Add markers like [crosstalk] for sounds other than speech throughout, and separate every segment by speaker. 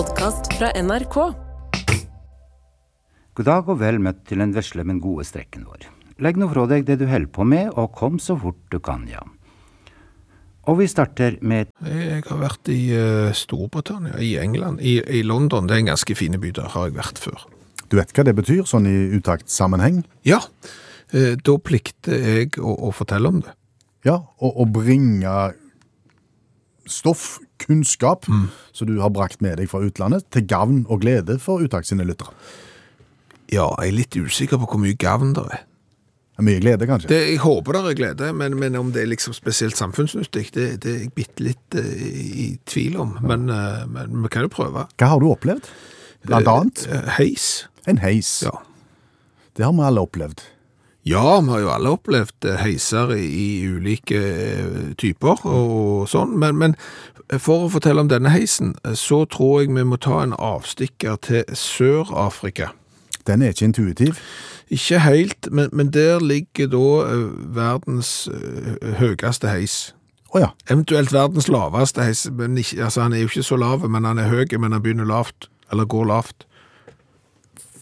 Speaker 1: podkast fra NRK.
Speaker 2: God dag og vel møtt til den vesle, men gode strekken vår. Legg nå fra deg det du holder på med, og kom så fort du kan, ja. Og vi starter med
Speaker 3: Jeg har vært i eh, Storbritannia, i England, i, i London. Det er en ganske fine by, der har jeg vært før.
Speaker 4: Du vet hva det betyr, sånn i utaktsammenheng?
Speaker 3: Ja, eh, da plikter jeg å, å fortelle om det.
Speaker 4: Ja, og å bringe stoff, kunnskap, som du har brakt med deg fra utlandet, til gavn og glede for uttak sine lyttere.
Speaker 3: Ja, jeg er litt usikker på hvor mye gavn det er.
Speaker 4: Det er Mye glede, kanskje?
Speaker 3: Det, jeg håper det er glede, men, men om det er liksom spesielt samfunnsnyttig, det, det er jeg bitte litt uh, i tvil om. Men, uh, men vi kan jo prøve.
Speaker 4: Hva har du opplevd? Blant annet
Speaker 3: Uh, Heis.
Speaker 4: en heis.
Speaker 3: Ja.
Speaker 4: Det har vi alle opplevd.
Speaker 3: Ja, vi har jo alle opplevd eh, heiser i, ulike eh, typer og sånn, men, men for å fortelle om denne heisen, eh, så tror jeg vi må ta en avstikker til Sør-Afrika.
Speaker 4: Den er ikke intuitiv.
Speaker 3: Ikke helt, men, men der ligger da verdens høyeste heis.
Speaker 4: Oh, ja.
Speaker 3: Eventuelt verdens laveste heis, men ikke, altså han er jo ikke så lav, men han er høy, men han begynner lavt, eller går lavt.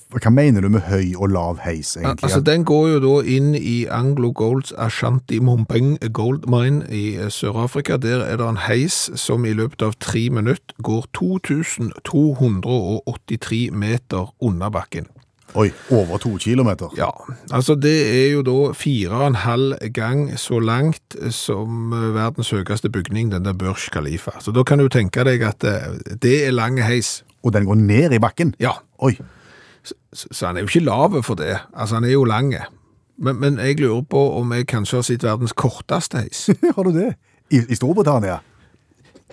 Speaker 4: Hva mener du med høy og lav heis, egentlig?
Speaker 3: Altså, den går jo da inn i Anglo Golds Ashanti Mumbeng Gold Mine i eh, Sør-Afrika. Der er det en heis som i løpet av tre minutter går 2283 meter under bakken.
Speaker 4: Oi, over to kilometer.
Speaker 3: Ja, altså det er jo da fire og en halv gang så langt som eh, verdens høyeste bygning, den der Burj Khalifa. Så da kan du tenke deg at eh, det er lang heis.
Speaker 4: Og den går ned i bakken?
Speaker 3: Ja,
Speaker 4: Oi,
Speaker 3: så, han er jo ikke lave for det. Altså, han er jo lang. Men, men jeg lurer på om jeg kanskje har sett verdens korteste heis. [laughs]
Speaker 4: har du det? I, I Storbritannia?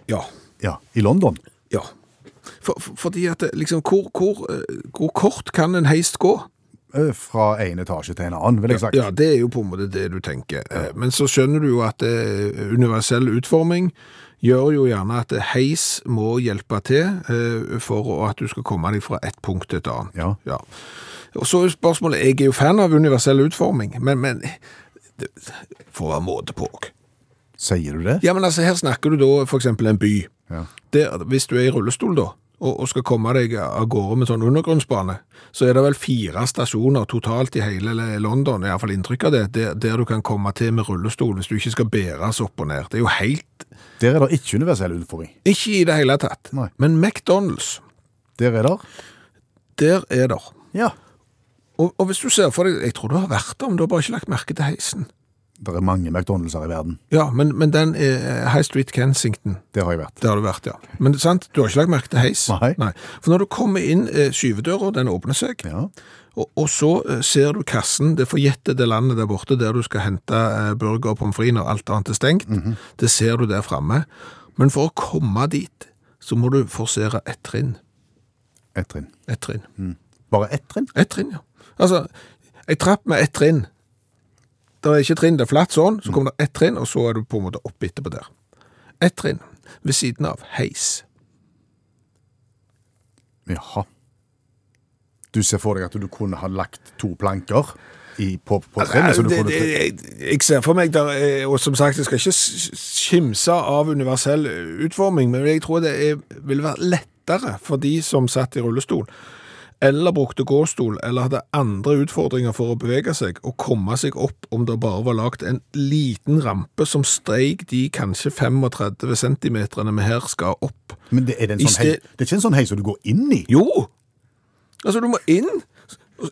Speaker 3: Ja,
Speaker 4: Ja. I London?
Speaker 3: ja. For, for, fordi at liksom, hvor, hvor, eh, hvor kort kan en heis gå?
Speaker 4: Eh, Fra en etasje til en annen, vil jeg sagt.
Speaker 3: Ja, det er jo på en måte det du tenker. Eh, Men så skjønner du jo at universell utforming gjør jo gjerne at heis må hjelpe til eh, for at du skal komme deg fra et punkt til et annet.
Speaker 4: Ja.
Speaker 3: Og så er spørsmålet, jeg er jo fan av universell utforming, men, men det får være måte på òg.
Speaker 4: Sier du det?
Speaker 3: Ja, men altså, her snakker du da eksempel en by.
Speaker 4: Ja.
Speaker 3: Der, hvis du er i rullestol da, og, og skal komme deg av gårde med sånn undergrunnsbane, så er det vel fire stasjoner totalt i hele London, i hvert fall inntrykk av det, der, der du kan komme til med rullestol hvis du ikke skal bæres opp og ned. Det er jo helt,
Speaker 4: Der er det ikke universell utfordring.
Speaker 3: ikke i det hele tatt.
Speaker 4: Nei.
Speaker 3: Men McDonalds,
Speaker 4: Der er det?
Speaker 3: der er det.
Speaker 4: Ja.
Speaker 3: Og, og hvis du ser for deg, jeg tror du har vært der, men du har bare ikke lagt merke til heisen.
Speaker 4: Det er mange McDonald'ser i verden.
Speaker 3: Ja, men, men den er High Street Kensington.
Speaker 4: Det har jeg vært.
Speaker 3: Det har du vært, ja. Men det er sant, du har ikke lagt merke til heis.
Speaker 4: Nei.
Speaker 3: For når du kommer inn eh, skyvedøra, den åpner seg,
Speaker 4: Ja.
Speaker 3: og, og så eh, ser du kassen, det forjettede landet der borte, der du skal hente eh, burger og pommes frites når alt annet er stengt, det ser du der framme. Men for å komme dit, så må du forsere ett trinn.
Speaker 4: Ett trinn.
Speaker 3: Et trinn.
Speaker 4: Bare ett trinn?
Speaker 3: Ett trinn, ja. Altså, ei trapp med ett trinn. Det er ikke trinn, det er flatt sånn, så kommer det ett trinn, og så er du på en måte opp etterpå der. Ett trinn ved siden av heis.
Speaker 4: Jaha. Du ser for deg at du kunne ha lagt to planker i, på, på trinnet? så du
Speaker 3: det,
Speaker 4: kunne...
Speaker 3: jeg, jeg ser for meg der, eh, og som sagt, jeg skal ikke skimse av universell utforming, men jeg tror det er, vil være lettere for de som satt i rullestol, eller brukte gåstol, eller hadde andre utfordringer for å bevege seg, og komme seg opp om det bare var lagt en liten rampe som streik de kanskje 35 centimeterne vi her skal opp.
Speaker 4: Men det er, det en
Speaker 3: sånn
Speaker 4: sånn hei... det er ikke en sånn hei som du går inn i?
Speaker 3: Jo! Altså, du må inn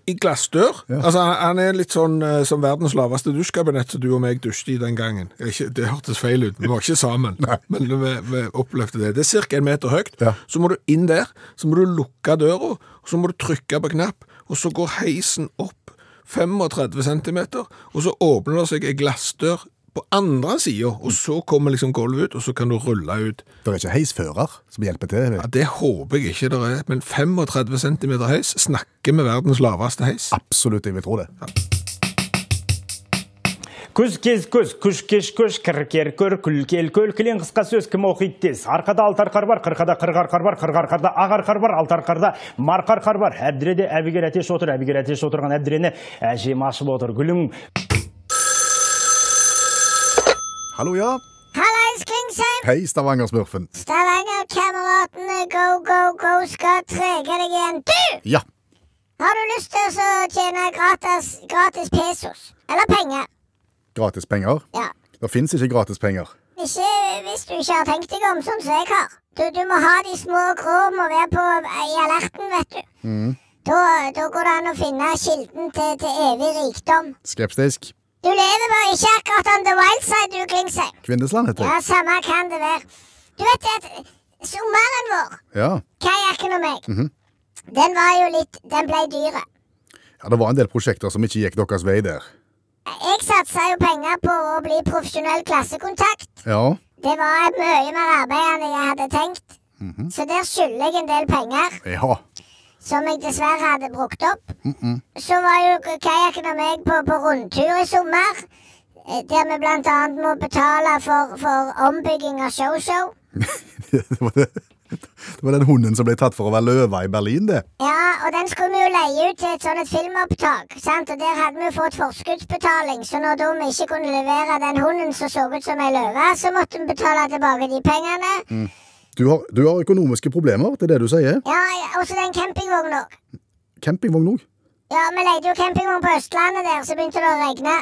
Speaker 3: i glassdør. Altså, han- er litt sånn eh, som verdens laveste dusjkabinett som du og meg dusjte i den gangen. Ikke, det hørtes feil ut, vi var ikke sammen, [laughs] men vi, vi opplevde det. Det er cirka en meter høyt.
Speaker 4: Ja.
Speaker 3: Så må du inn der, så må du lukke døra, så må du trykke på knapp, og så går heisen opp 35 centimeter, og så åpner det seg ei glassdør på andre sida, og mm. så kommer liksom gulvet ut, og så kan du rulle ut.
Speaker 4: Det er ikke heisfører som hjelper til?
Speaker 3: Ja, Det håper jeg ikke det er, men 35 cm heis snakker med verdens laveste heis.
Speaker 4: Absolutt, jeg vil tro det.
Speaker 5: Ja. Kuskes kus, kuskes kush, kirker kulkel kul, en qisqa kim o'qiydi tez. Altar qar bor, qirqada qirqar qar bor, qirqar qarda ag'ar qar bor, altar qarda marqar qar bor. Abdirede abiger atesh o'tir, abiger atesh o'tirgan abdireni ajim ashib o'tir. Gulim
Speaker 4: Hallo, ja.
Speaker 6: Hallais, Klingsheim!
Speaker 4: Hei, Stavanger-smurfen.
Speaker 6: Stavanger Camelot!
Speaker 1: Go, go, go skal trege deg igjen. Du!
Speaker 4: Ja.
Speaker 1: Har du lyst til å tjene gratis, gratis pesos? Eller penger?
Speaker 4: Gratis penger.
Speaker 1: Ja.
Speaker 4: Det fins ikke gratis penger.
Speaker 1: Ikke hvis du ikke har tenkt deg om, sånn som jeg har. Du, du må ha de små grå, må være på i alerten, vet du. Da, da går det an å finne kilden til, til evig rikdom.
Speaker 4: Skeptisk.
Speaker 1: Du lever bare ikke akkurat on the wild side, du, Klingsheim.
Speaker 4: Kvindesland heter det.
Speaker 1: Ja, samme kan det være. Du vet at sommeren vår,
Speaker 4: Ja.
Speaker 1: kajakken og meg, den var jo litt Den ble dyre.
Speaker 4: ja. Det var en del prosjekter som ikke gikk deres vei der.
Speaker 1: Jeg satsa jo penger på å bli profesjonell klassekontakt.
Speaker 4: Ja.
Speaker 1: Det var mye mer arbeid enn jeg hadde tenkt. Så der skylder jeg en del penger,
Speaker 4: Ja.
Speaker 1: Som jeg dessverre hadde brukt opp. Så var jo kajakken og meg på, på rundtur i sommer, eh, der vi blant annet må betale for, for ombygging av show-show. [laughs]
Speaker 4: Det var, det. det var den hunden som ble tatt for å være løve i Berlin, det.
Speaker 1: Ja, og den skulle vi jo leie ut til et sånt et filmopptak, sant? og der hadde vi jo fått forskuddsbetaling, så når da vi ikke kunne levere den hunden som så ut som ei løve, så måtte vi betale tilbake de pengene.
Speaker 4: Du har, du har økonomiske problemer, det er det du sier.
Speaker 1: Ja, også den campingvogna.
Speaker 4: Campingvogn òg.
Speaker 1: Ja, vi leide jo campingvogn på Østlandet der, så begynte det å regne.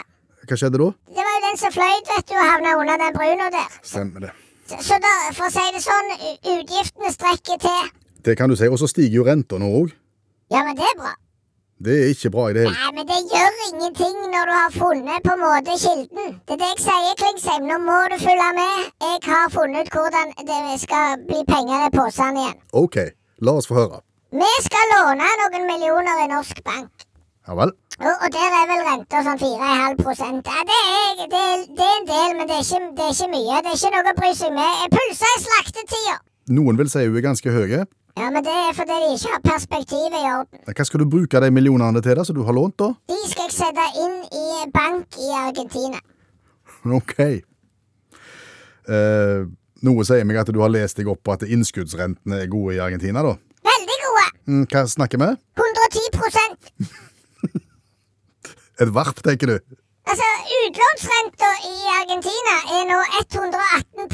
Speaker 4: Hva skjedde da?
Speaker 1: Det var jo den som fløy, vet du, og havna under den bruna der.
Speaker 4: Stemmer det.
Speaker 1: Så, så da, for å si det sånn, utgiftene strekker til.
Speaker 4: Det kan du si. Og så stiger jo renta nå òg.
Speaker 1: Ja, men det er bra.
Speaker 4: Det er ikke bra i det hele
Speaker 1: Nei, men det gjør ingenting når du har funnet på en måte kilden. Det er det jeg sier, Klingsheim. Nå må du følge med. Jeg har funnet ut hvordan det skal bli penger i posen igjen.
Speaker 4: OK, la oss få høre.
Speaker 1: Vi skal låne noen millioner i norsk bank.
Speaker 4: Ja vel?
Speaker 1: Og, og der er vel renta sånn 4,5 prosent. Ja, det er, det, er, det er en del, men det er, ikke, det er ikke mye. Det er ikke noe å bry seg med. Pulser i slaktetida.
Speaker 4: Noen vil si hun er ganske høy.
Speaker 1: Ja, men det er fordi de ikke har perspektivet i orden.
Speaker 4: Hva skal du bruke de millionene til, da, som du har lånt, da?
Speaker 1: De skal jeg sette inn i bank i Argentina.
Speaker 4: OK. Eh, noe sier meg at du har lest deg opp på at innskuddsrentene er gode i Argentina, da.
Speaker 1: Veldig gode.
Speaker 4: Mm, hva snakker vi?
Speaker 1: 110%
Speaker 4: Et varp, tenker du?
Speaker 1: Altså, utlånsrenta i Argentina er nå 118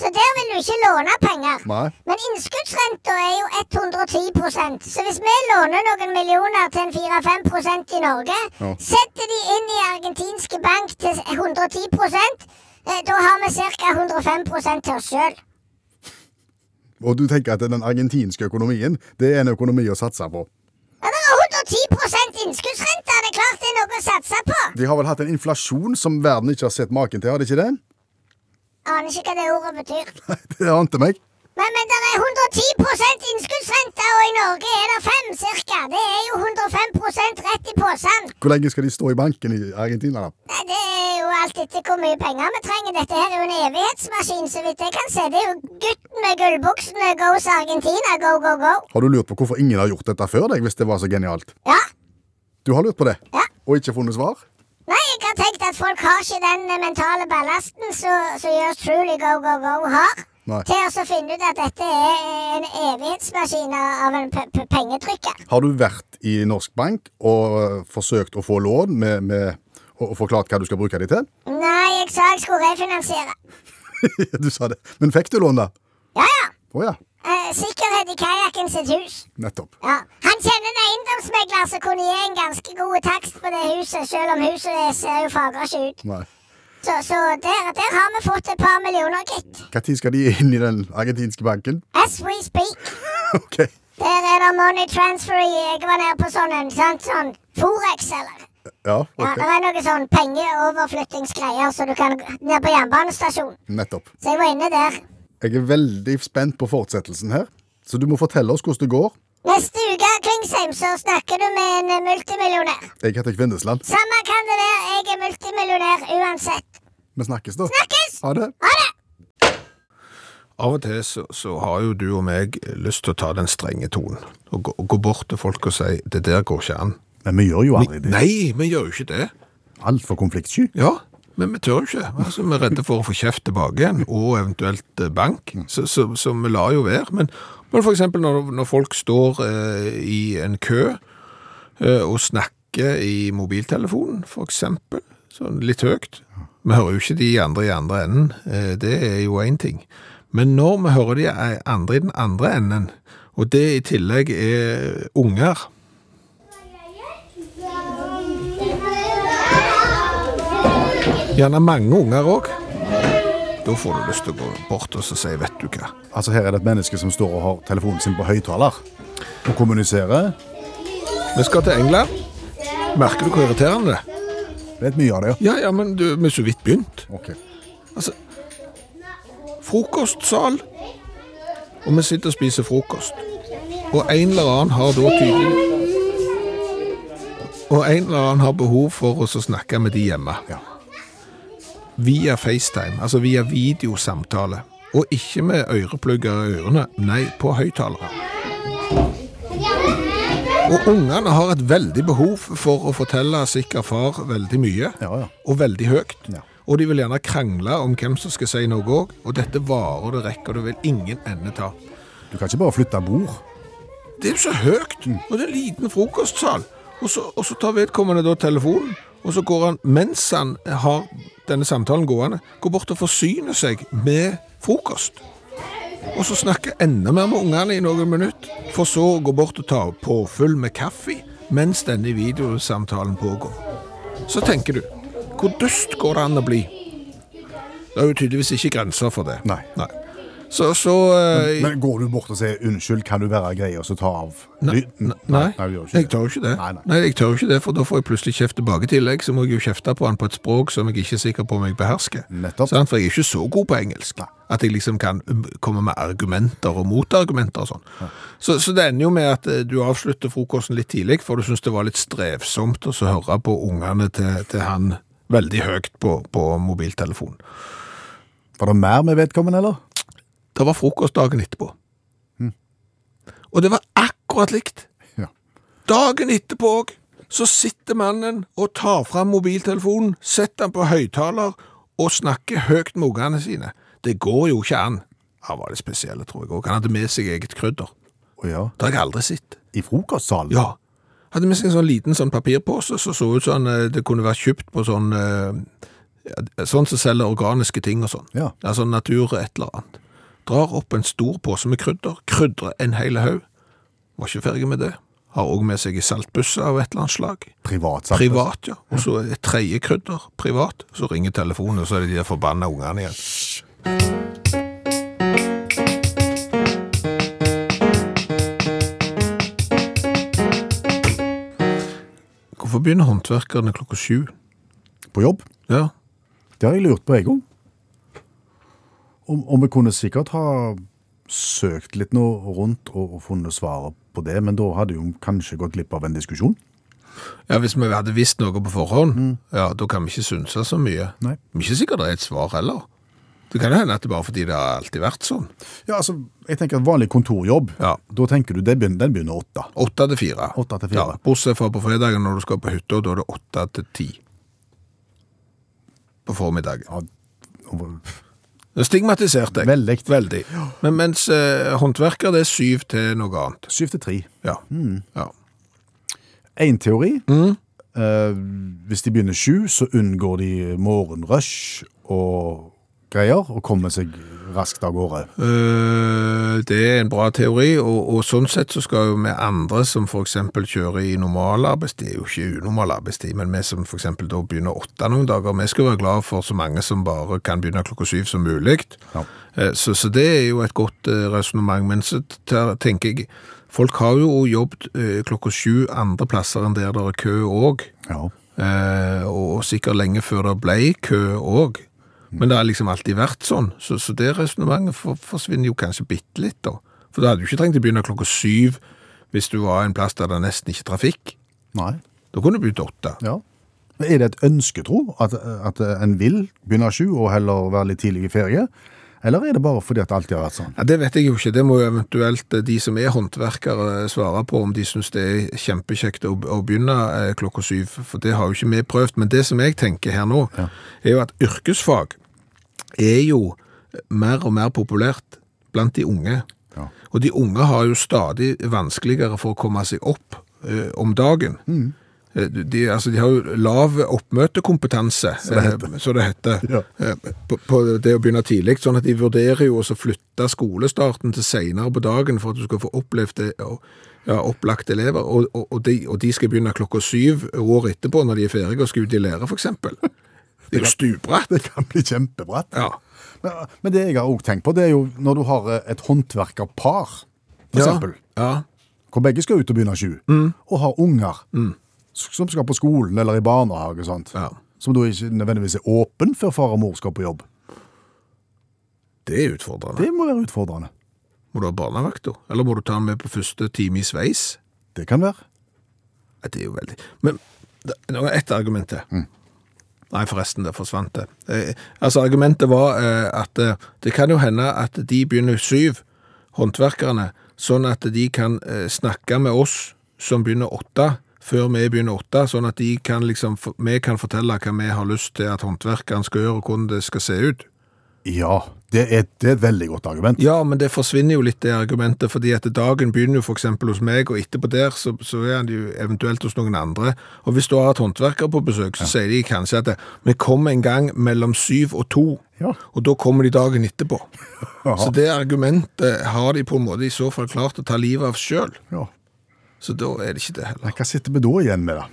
Speaker 1: så der vil du ikke låne penger.
Speaker 4: Nei.
Speaker 1: Men innskuddsrenta er jo 110% Så hvis vi låner noen millioner til en 4-5% i Norge,
Speaker 4: Ja.
Speaker 1: setter de inn i argentinske bank til 110 eh, da har vi ca. 105 til oss sjøl.
Speaker 4: Og du tenker at den argentinske økonomien, det er en økonomi å satse på?
Speaker 1: Ja, det er 110 innskuddsrente. Det er klart det er noe å satse på.
Speaker 4: De har vel hatt en inflasjon som verden ikke har sett maken til, har de ikke det?
Speaker 1: Aner ikke hva det ordet betyr. [laughs]
Speaker 4: Det ante meg.
Speaker 1: Men, men det er 110% innskuddsrente, og i Norge er det 5 cirka. Det er jo 105 rett i posen.
Speaker 4: Hvor lenge skal de stå i banken i Argentina, da?
Speaker 1: Nei, Det er jo alt etter hvor mye penger vi trenger. Dette her er jo en evighetsmaskin, så vidt jeg kan se. Det er jo gutten med gullbuksene goes Argentina, go, go, go.
Speaker 4: Har du lurt på hvorfor ingen har gjort dette før deg, hvis det var så genialt?
Speaker 1: Ja.
Speaker 4: Du har lurt på det,
Speaker 1: Ja.
Speaker 4: og ikke funnet svar?
Speaker 1: Nei, jeg har tenkt folk har ikke den eh, mentale ballasten som gjør Truly Go Go Go har.
Speaker 4: Nei.
Speaker 1: Til å finne ut at dette er en evighetsmaskin av en pengetrykker.
Speaker 4: Har du vært i norsk bank og øh, forsøkt å få lån med, med, og forklart hva du skal bruke dem til?
Speaker 1: Nei, jeg sa jeg skulle refinansiere. [laughs]
Speaker 4: du sa det. Men fikk du lån, da?
Speaker 1: Ja, ja.
Speaker 4: Oh, ja.
Speaker 1: Eh, sikkerhet i kajakken sitt hus.
Speaker 4: Nettopp.
Speaker 1: Ja. Han kjenner en eiendomsmegler som kunne gi en ganske god takst på det huset, selv om huset det ser jo fagra ikke ut.
Speaker 4: Nei.
Speaker 1: Så, så der, der har vi fått et par millioner, gitt.
Speaker 4: Når skal de inn i den argentinske banken?
Speaker 1: As we speak. [laughs]
Speaker 4: ok.
Speaker 1: Der er det money transfer i Jeg var nede på sånn en sånn Forex, eller?
Speaker 4: Ja,
Speaker 1: Ja,
Speaker 4: ok.
Speaker 1: det er noe sånn pengeoverflyttingsgreier, så du kan ned på jernbanestasjonen.
Speaker 4: Nettopp.
Speaker 1: Så jeg var inne der.
Speaker 4: Jeg er veldig spent på fortsettelsen her, så du må fortelle oss hvordan det går.
Speaker 1: Neste uke, Klingsheim, så snakker du med en multimillionær.
Speaker 4: Jeg heter Kvindesland.
Speaker 1: Samme kan det være, jeg er multimillionær uansett.
Speaker 4: Vi snakkes, da.
Speaker 1: Snakkes!
Speaker 4: Ha det.
Speaker 1: Ha det!
Speaker 3: Av og til så, så har jo du og meg lyst til å ta den strenge tonen. Og gå, gå bort til folk og si 'det der går ikke an'.
Speaker 4: Men vi gjør jo aldri det.
Speaker 3: Nei, vi gjør jo ikke det.
Speaker 4: Altfor konfliktsky.
Speaker 3: Ja, men vi tør jo ikke. Altså, vi er redde for å få kjeft tilbake igjen, og eventuelt eh, bank. Så, så, så vi lar jo være. Men, men eksempel når, når folk står eh, i en kø eh, og snakker i mobiltelefonen, eksempel, sånn litt høyt. Vi hører jo ikke de andre i andre enden, eh, det er jo én ting. Men når vi hører de er andre i den andre enden, og det i tillegg er unger Gjerne mange unger òg. Da får du lyst til å gå bort og så si 'vet du hva'.
Speaker 4: Altså Her er det et menneske som står og har telefonen sin på høyttaler og kommuniserer.
Speaker 3: Vi skal til England. Merker du hvor irriterende det er?
Speaker 4: Vet mye av det, ja.
Speaker 3: Ja, ja, men du, vi er så vidt begynt.
Speaker 4: Ok.
Speaker 3: Altså, frokostsal, og vi sitter og spiser frokost. Og en eller annen har da tydelig Og en eller annen har behov for oss å snakke med de hjemme.
Speaker 4: Ja.
Speaker 3: Via FaceTime, altså via videosamtale. Og ikke med øreplugger i ørene, nei, på høyttalere. Og ungene har et veldig behov for å fortelle sikkert far veldig mye,
Speaker 4: Ja, ja.
Speaker 3: og veldig høyt.
Speaker 4: Ja.
Speaker 3: Og de vil gjerne krangle om hvem som skal si noe òg, og dette varer og det rekker, det vil ingen ende ta.
Speaker 4: Du kan ikke bare flytte bord.
Speaker 3: Det er jo så høyt, og det er en liten frokostsal. Og så, og så tar vedkommende da telefonen, og så går han, mens han har denne samtalen gående, går bort og forsyner seg med frokost. Og så snakker enda mer med ungene i noen minutter, for så å gå bort og ta påfyll med kaffe, mens denne videosamtalen pågår. Så tenker du, hvor dust går det an å bli? Det er jo tydeligvis ikke grenser for det.
Speaker 4: Nei.
Speaker 3: Så, så eh,
Speaker 4: Men går du bort og sier 'unnskyld, kan du være grei', og så ta av
Speaker 3: Nei, nei, nei,
Speaker 4: nei,
Speaker 3: jeg tør jo ikke det.
Speaker 4: Nei,
Speaker 3: jeg tør ikke det, for da får jeg plutselig kjeft tilbake i tillegg, så må jeg jo kjefte på han på et språk som jeg ikke er sikker på om jeg behersker.
Speaker 4: Nettopp.
Speaker 3: Sånn, For jeg er ikke så god på engelsk. At jeg liksom kan um, komme med argumenter og motargumenter og sånn. Så, så det ender jo med at eh, du avslutter frokosten litt tidlig, for du syns det var litt strevsomt å så høre på ungene til, til han veldig høyt på, på mobiltelefonen.
Speaker 4: Var det mer med vedkommende, eller?
Speaker 3: Det var frokost dagen etterpå. Og det var akkurat likt.
Speaker 4: Ja.
Speaker 3: Dagen etterpå òg, så sitter mannen og tar fram mobiltelefonen, setter den på høyttaler og snakker høyt med ungene sine. Det går jo ikke an. Han var litt spesiell, tror jeg òg. Han hadde med seg eget krydder.
Speaker 4: Oh, ja.
Speaker 3: Det har jeg aldri sett.
Speaker 4: I frokostsalen?
Speaker 3: Ja. Hadde med seg en sånn liten sånn papirpose som så, ut som sånn, det kunne vært kjøpt på sånn eh, Sånn som selger organiske ting og sånn.
Speaker 4: Ja.
Speaker 3: Altså natur et eller annet. Drar opp en stor pose med krydder. Krydrer en hel haug. Var ikke ferdig med det. Har òg med seg i saltbøsse av et eller annet slag.
Speaker 4: Privat?
Speaker 3: Privat, ja. Og så et tredje krydder privat. Så ringer telefonen, og så er det de der forbanna ungene igjen. Hvorfor begynner håndverkerne klokka sju?
Speaker 4: På jobb?
Speaker 3: Ja,
Speaker 4: Det har jeg lurt på, jeg òg. Om, og vi kunne sikkert ha søkt litt nå rundt og, og funnet svaret på det, men da hadde jo kanskje gått glipp av en diskusjon.
Speaker 3: Ja, Hvis vi hadde visst noe på forhånd, ja, da kan vi ikke synse så mye.
Speaker 4: Nei.
Speaker 3: Men ikke sikkert det er et svar heller. Det kan hende at det bare fordi det har alltid vært sånn.
Speaker 4: Ja, altså, jeg tenker at Vanlig kontorjobb,
Speaker 3: Ja.
Speaker 4: da tenker du det begynner, den begynner åtte.
Speaker 3: Åtte til fire.
Speaker 4: Åtte til fire.
Speaker 3: Ja, bortsett fra på fredagen når du skal på hytta, da er det åtte til ti. På formiddagen.
Speaker 4: Ja, og-
Speaker 3: er stigmatisert jeg.
Speaker 4: Veldig.
Speaker 3: Veldig. Men mens eh, håndverker det er syv til noe annet.
Speaker 4: Syv til tre.
Speaker 3: Ja. ja.
Speaker 4: En teori. Eh, hvis de begynner sju, så unngår de morgenrush og greier, og kommer seg raskt av gårde.
Speaker 3: Eh, det er en bra teori, og, og sånn sett så skal jo vi andre som eksempel kjører i normal arbeidstid, jo ikke unormal arbeidstid, men vi som eksempel da begynner åtte noen dager, vi skal være glad for så mange som bare kan begynne klokka syv som mulig.
Speaker 4: Ja.
Speaker 3: Eh, Så, så det er jo et godt resonnement. resonemang, men så tenker jeg, folk har jo jobbet eh, klokka sju andre plasser enn der det er kø òg.
Speaker 4: Ja.
Speaker 3: Eh, og sikkert lenge før det ble kø òg. Men det har liksom alltid vært sånn, så, så det resonnementet for, forsvinner jo kanskje bitte litt, da. For da hadde du ikke trengt å begynne klokka syv hvis du var en plass der det nesten ikke trafikk.
Speaker 4: Nei.
Speaker 3: Da kunne du begynt åtte.
Speaker 4: Ja. Er det et ønsketro at, at en vil begynne sju og heller være litt tidlig i ferie? Eller er det bare fordi at det alltid har vært sånn?
Speaker 3: Ja, Det vet jeg jo ikke. Det må jo eventuelt eh, de som er håndverkere svare på om de syns det er kjempekjekt å, å begynne eh, klokka syv, for det har jo ikke vi prøvd. Men det som jeg tenker her nå, er jo at yrkesfag er jo mer og mer populært blant de unge.
Speaker 4: Ja.
Speaker 3: Og de unge har jo stadig vanskeligere for å komme seg opp ø, om dagen. eh, de, altså, de har jo lav oppmøtekompetanse,
Speaker 4: Så det heter.
Speaker 3: eh, så det heter,
Speaker 4: Ja.
Speaker 3: eh, på, på det å begynne tidlig. Sånn at de vurderer jo å flytte skolestarten til senere på dagen for at du skal få opplevd det. Og, ja, opplagt elever, og, og, og, de, og de skal begynne klokka syv år etterpå når de er ferdige og skal ut i lære, eksempel. Det er jo stupbratt.
Speaker 4: Det kan bli kjempebratt.
Speaker 3: Ja.
Speaker 4: Men, men det jeg har også tenkt på, det er jo når du har eh, et håndverkerpar, for eksempel,
Speaker 3: Ja.
Speaker 4: hvor begge skal ut og begynne sju, og har unger s- som skal på skolen eller i barnehage, sant?
Speaker 3: Ja.
Speaker 4: som da ikke nødvendigvis er åpen før far og mor skal på jobb.
Speaker 3: Det er utfordrende.
Speaker 4: Det må være utfordrende.
Speaker 3: Må du ha barnevakt, da? Eller må du ta den med på første time i sveis?
Speaker 4: Det kan være.
Speaker 3: Ja, Det er jo veldig Men nå er ett argument til. Nei, forresten, det forsvant det. Eh, altså, argumentet var eh, at eh, det kan jo hende at de begynner syv, håndverkerne, sånn at de kan eh, snakke med oss som begynner åtte, før vi begynner åtte, sånn at kan liksom, vi kan fortelle hva vi har lyst til at håndverkeren skal gjøre, og hvordan det skal se ut.
Speaker 4: Ja, det er, det er et veldig godt argument.
Speaker 3: Ja, men det forsvinner jo litt det argumentet, fordi at dagen begynner jo eksempel hos meg, og etterpå der så, så er han jo eventuelt hos noen andre. Og hvis du har et håndverker på besøk, så sier de kanskje at vi kommer en gang mellom syv og to,
Speaker 4: Ja.
Speaker 3: og da kommer de dagen etterpå. [laughs]
Speaker 4: Aha.
Speaker 3: Så det argumentet har de på en måte i så fall klart å ta livet av sjøl.
Speaker 4: Ja.
Speaker 3: Så da er det ikke det
Speaker 4: Men
Speaker 3: Nei,
Speaker 4: hva sitter vi da igjen med, da?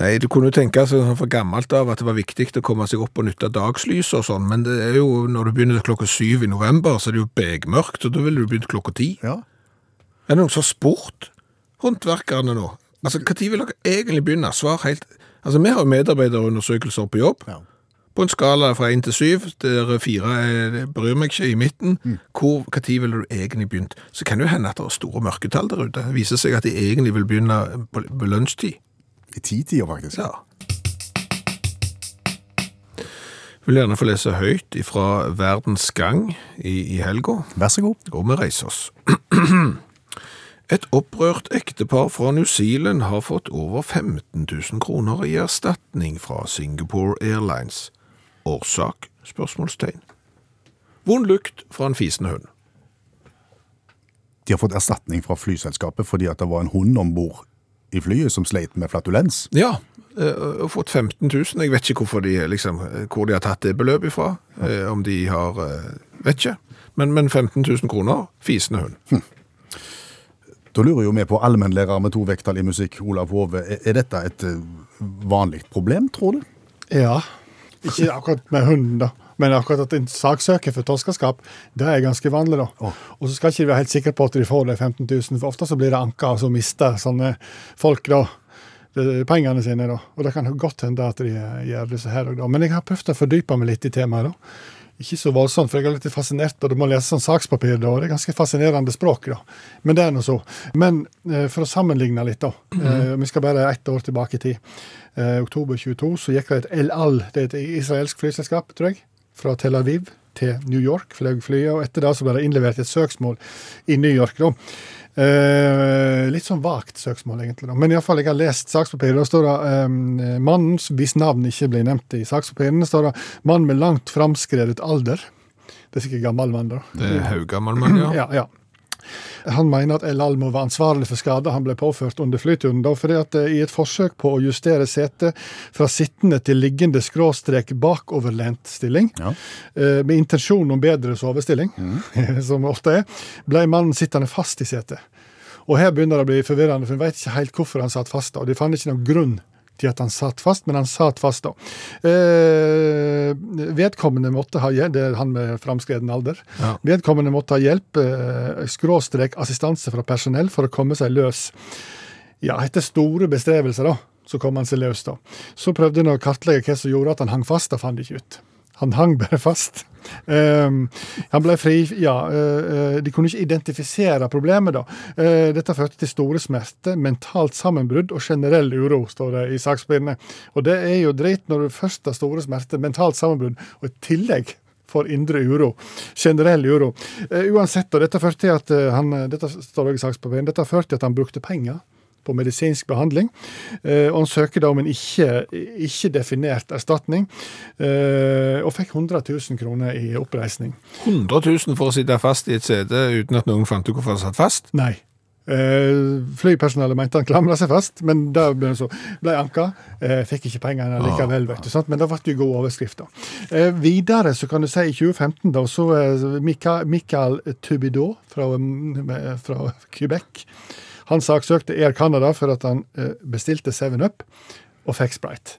Speaker 3: Nei, du kunne jo tenke sånn for gammelt av at det var viktig å komme seg opp og nytte dagslys og sånn, men det er jo, når du begynner klokka syv i november, så er det jo begmørkt, og da ville du begynt klokka ti.
Speaker 4: Ja.
Speaker 3: Er det noen som har spurt håndverkerne nå? Altså, Når vil dere egentlig begynne? Svar helt Altså, Vi har jo medarbeiderundersøkelser på jobb.
Speaker 4: Ja.
Speaker 3: På en skala fra én til syv, der fire er, bryr meg ikke i midten. Hvor, tid ville du egentlig begynt? Så kan det jo hende at det er store mørketall der ute. Det viser seg at de egentlig vil begynne på, på lunsjtid.
Speaker 4: I ti-tida, faktisk.
Speaker 3: Ja. Jeg vil gjerne få lese høyt fra Verdens Gang i, i helga.
Speaker 4: Vær så god.
Speaker 3: Og vi reiser oss. [clears throat] Et opprørt ektepar fra New Zealand har fått over 15 000 kroner i erstatning fra Singapore Airlines. Årsak? spørsmålstegn. Vond lukt fra en fisende hund.
Speaker 4: De har fått erstatning fra flyselskapet fordi at det var en hund om bord i flyet som sleit med flatulens.
Speaker 3: Ja, eh, og fått 15 000. Jeg vet ikke de, liksom, eh, hvor de har tatt det beløpet ifra. Ja. Om de har eh, Vet ikke. Men, men 15 000 kroner, fisende hund.
Speaker 4: Da lurer jo vi på allmennlærer med to vekttall i musikk, Olav Hove. Er, dette et eh, vanlig problem, tror du?
Speaker 6: Ja. Ikke akkurat med hunden, da. Men akkurat at en saksøker for torskeskap, det er ganske vanlig, da. Og så skal ikke de være helt sikre på at de får de 15 000, for ofte så blir det anka, og så mister sånne folk da pengene sine, da. Og det kan godt hende at de eh, gjør disse her òg, da. Men jeg har prøvd å fordype meg litt i temaet, da. Ikke så voldsomt, for jeg er litt fascinert, og du må lese sånn sakspapir, da. og Det er ganske fascinerende språk, da. Men det er nå så. Men eh, for å sammenligne litt, da. Eh, vi skal bare ett år tilbake i tid. Eh, oktober 22 så gikk det et El Al, det er et israelsk flyselskap, tror jeg, fra Tel Aviv til New York, fløy flyet, og etter det så ble det innlevert et søksmål i New York, da. Eh, litt sånn vagt søksmål, egentlig. da. Men iallfall, jeg har lest sakspapiret. Da står det eh, mannen, hvis navn ikke blir nevnt i sakspapirene, står det mann med langt framskredet alder. Det er sikkert gammel mann, da.
Speaker 3: Det er haugammal mann, ja. [clears throat]
Speaker 6: Ja, ja. Han mener at El Al må være ansvarlig for skader han ble påført under flyturen. da, fordi at eh, I et forsøk på å justere setet fra sittende til liggende skråstrek bakoverlent stilling,
Speaker 4: Ja.
Speaker 6: eh, med intensjon om bedre sovestilling, [laughs] som ofte er, ble mannen sittende fast i setet. Og Her begynner det å bli forvirrende, for en vet ikke helt hvorfor han satt fast. og De fant ikke noen grunn til at han satt fast, men han satt fast da. Eh, vedkommende måtte ha hjelp, det er han med framskreden alder.
Speaker 3: Ja.
Speaker 6: Vedkommende måtte ha hjelp, eh, skråstrek assistanse fra personell for å komme seg løs. Ja, etter store bestrevelser, da, så kom han seg løs, da. Så prøvde han å kartlegge hva som gjorde at han hang fast, da fant de ikke ut. Han hang bare fast. Um, han ble fri Ja, eh, de kunne ikke identifisere problemet, da. Uh, dette førte til store smerter, mentalt sammenbrudd og generell uro, står det i sakspapirene. Og det er jo dritt når du først har store smerter, mentalt sammenbrudd, og i tillegg for indre uro. Generell uro. Uh, uansett, og dette førte til at han Dette står i. Dette førte til at han brukte penger på medisinsk behandling, eh, og han søker da om en ikke, ikke definert erstatning, eh, og fikk 100 000 kroner i oppreisning.
Speaker 3: 100 000 for å sitte fast i et sete uten at noen fant ut hvorfor han satt fast.
Speaker 6: Nei. Eh, flypersonellet mente han klamra seg fast, men det ble, så, ble anka. Eh, fikk ikke pengene likevel, vet du, sant? men det ble jo god overskrift. da. Eh, videre så kan du si i 2015 da, så Michael Tubido fra, mm, fra Quebec han saksøkte Air Canada for at han eh, bestilte 7-Up og fikk Sprite.